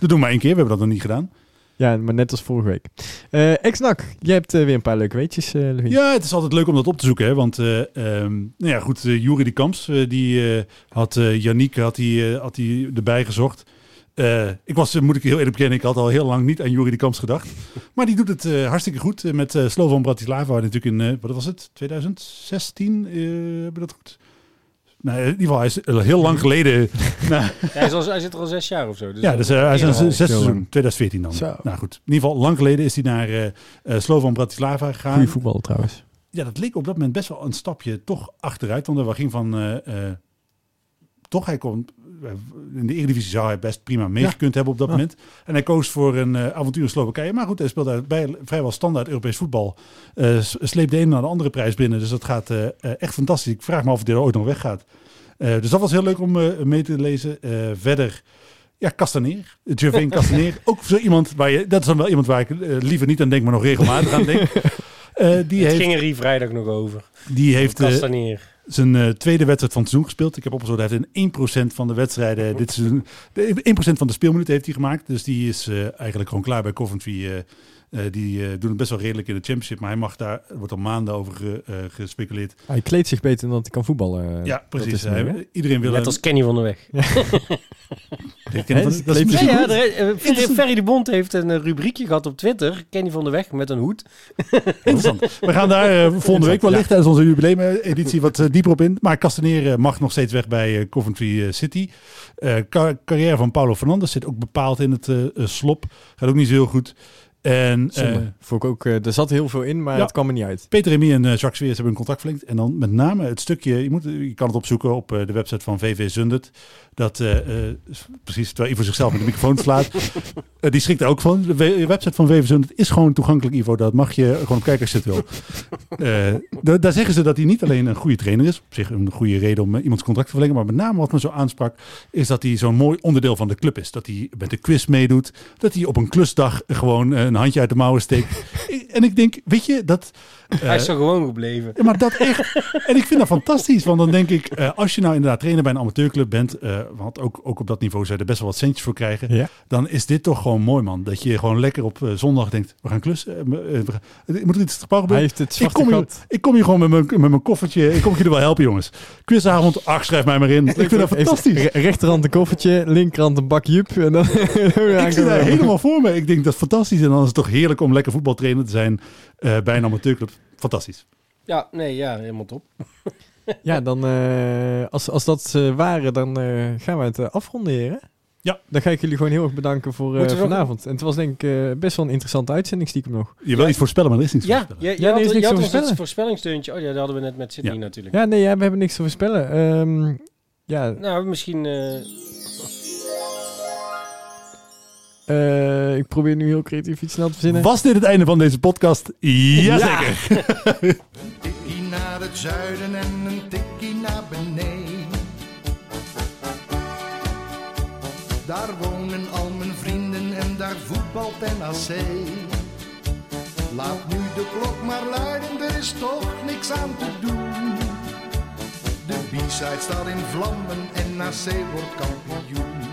[SPEAKER 3] Dat doen we maar één keer. We hebben dat nog niet gedaan.
[SPEAKER 2] Ja, maar net als vorige week. Eh Ex-NAC, jij hebt eh, weer een paar leuke weetjes, Levine.
[SPEAKER 3] Ja, het is altijd leuk om dat op te zoeken. Hè? Want, eh ehm, nou ja, goed, uh, Jury de Kamps, die had uh, Yannick had die, had die erbij gezocht. Uh, ik was, moet ik heel eerlijk bekennen, ik had al heel lang niet aan Jury de Kamps gedacht. Maar die doet het uh, hartstikke goed. Uh, met uh, Slovan Bratislava, natuurlijk in, uh, wat was het, 2016? hebben we dat goed? Nou, in ieder geval, hij is heel lang geleden. nou,
[SPEAKER 4] hij, is al, hij zit er al zes jaar of zo. Dus
[SPEAKER 3] ja, dus uh, hij is een zes seizoen,
[SPEAKER 2] lang.
[SPEAKER 3] 2014 dan.
[SPEAKER 2] Zo.
[SPEAKER 3] Nou goed, in ieder geval, lang geleden is hij naar uh, Slovan Bratislava gegaan.
[SPEAKER 2] Goeie voetballer trouwens.
[SPEAKER 3] ja, dat leek op dat moment best wel een stapje toch achteruit. Want er ging van... eh, eh, toch, hij kon... eh, In de Eredivisie zou hij best prima meegekund hebben op dat
[SPEAKER 2] Ja.
[SPEAKER 3] moment. En hij koos voor een eh, avontuur in Slowakije. Maar goed, hij speelde daar bij vrijwel standaard Europees voetbal. S- sleept de een naar de andere prijs binnen. Dus dat gaat echt fantastisch. Ik vraag me af of hij er ooit nog weggaat. Dus dat was heel leuk om mee te lezen. Verder, ja, Castaneer. Gervain Castaneer. Ook zo iemand waar je... Dat is dan wel iemand waar ik liever niet aan denk, maar nog regelmatig aan denk. Die
[SPEAKER 4] Het
[SPEAKER 3] heeft,
[SPEAKER 4] ging er hier vrijdag nog over.
[SPEAKER 3] die heeft
[SPEAKER 4] Kastaneer.
[SPEAKER 3] Zijn eh, tweede wedstrijd van het seizoen gespeeld. Ik heb opgezocht, hij heeft in 1% van de wedstrijden dit seizoen... de 1% van de speelminuten heeft hij gemaakt. Dus die is eh, eigenlijk gewoon klaar bij Coventry. Eh, die eh, doen het best wel redelijk in de championship. Maar hij mag daar, er wordt al maanden over ge- eh, gespeculeerd.
[SPEAKER 2] Hij kleedt zich beter dan dat hij kan voetballen.
[SPEAKER 3] ja,
[SPEAKER 2] dat
[SPEAKER 3] precies. Hij- iedereen wil
[SPEAKER 4] Net
[SPEAKER 3] hem-
[SPEAKER 4] als Kenny van der Weg.
[SPEAKER 3] Ik ken
[SPEAKER 2] Hè,
[SPEAKER 3] van-
[SPEAKER 2] is-
[SPEAKER 3] dat is
[SPEAKER 2] kleedt
[SPEAKER 3] misschien
[SPEAKER 4] Ja,
[SPEAKER 3] goed.
[SPEAKER 4] ja, Ferry, de Bond heeft een rubriekje gehad op Twitter. Kenny van der Weg met een hoed.
[SPEAKER 3] Interessant. We gaan daar eh, volgende week wellicht tijdens onze jubileumeditie wat dieper op in. Maar Castaneer mag nog steeds weg bij Coventry City. Eh ca- carrière van Paulo Fernandes zit ook bepaald in het slop. Gaat ook niet zo heel goed. En.
[SPEAKER 2] Vond ik ook, eh, er zat heel veel in, maar
[SPEAKER 3] Ja.
[SPEAKER 2] het kwam er niet uit.
[SPEAKER 3] Peter Remy en eh, Jacques Weers hebben een contract verlengd. En dan met name het stukje, je, moet, je kan het opzoeken op de website van VV Zundert. Dat precies, terwijl Ivo zichzelf met de microfoon slaat. Die schrikt er ook van. De we- website van VV Zundert is gewoon toegankelijk, Ivo. Dat mag je gewoon op kijken als je het wil. Da- daar zeggen ze dat hij niet alleen een goede trainer is. Op zich een goede reden om iemands contract te verlengen. Maar met name wat me zo aansprak, is dat hij zo'n mooi onderdeel van de club is. Dat hij met de quiz meedoet. Dat hij op een klusdag gewoon een handje uit de mouwen steekt. en ik denk, weet je, dat...
[SPEAKER 4] Hij is
[SPEAKER 3] eh,
[SPEAKER 4] zo gewoon gebleven.
[SPEAKER 3] ja, maar dat echt. En ik vind dat fantastisch. Want dan denk ik, eh, als je nou inderdaad trainer bij een amateurclub bent, eh, want ook, ook op dat niveau zou je er best wel wat centjes voor krijgen.
[SPEAKER 2] Ja.
[SPEAKER 3] Dan is dit toch gewoon mooi, man. Dat je gewoon lekker op zondag denkt, we gaan klussen. we gaan- moet er iets te gebeuren?
[SPEAKER 2] Hij heeft het
[SPEAKER 3] Ik kom, hier, ik kom hier gewoon met mijn, met mijn koffertje. Ik kom jullie wel helpen, jongens. Quizavond, ach, schrijf mij maar in. Ik vind dat fantastisch.
[SPEAKER 2] re- rechterhand een koffertje, linkerhand een bak jup. En dan
[SPEAKER 3] Ik zie daar helemaal voor me. Ik denk dat is fantastisch. En dan is het toch heerlijk om lekker voetbaltrainer te zijn eh, bij een amateurclub. Fantastisch.
[SPEAKER 4] Ja, nee, ja, helemaal top.
[SPEAKER 2] Ja, dan eh, als, als dat eh, waren, dan eh, gaan we het afronden, heren.
[SPEAKER 3] Ja.
[SPEAKER 2] Dan ga ik jullie gewoon heel erg bedanken voor eh,
[SPEAKER 4] nog-
[SPEAKER 2] vanavond. En het was denk ik eh, best wel een interessante uitzending stiekem nog.
[SPEAKER 3] Je wil iets voorspellen, maar er is niets
[SPEAKER 4] Ja,
[SPEAKER 3] voorspellen.
[SPEAKER 4] je, je
[SPEAKER 2] Ja, nee,
[SPEAKER 4] had,
[SPEAKER 2] is
[SPEAKER 4] je
[SPEAKER 2] niks te voorspellen.
[SPEAKER 4] voorspellingssteuntje. Oh ja, dat hadden we net met Sydney
[SPEAKER 3] Ja.
[SPEAKER 4] natuurlijk.
[SPEAKER 2] Ja, nee, ja, we hebben niks te voorspellen. Ehm, ja,
[SPEAKER 4] Nou, misschien... eh,
[SPEAKER 2] eh, ik probeer nu heel creatief iets snel te verzinnen.
[SPEAKER 3] Was dit het einde van deze podcast? Jazeker.
[SPEAKER 1] Een tikkie naar het zuiden en een tikkie naar beneden. Daar wonen al mijn vrienden en daar voetbalt NAC. Laat nu de klok maar luiden, er is toch niks aan te doen. De B-side staat in vlammen en NAC wordt kampioen.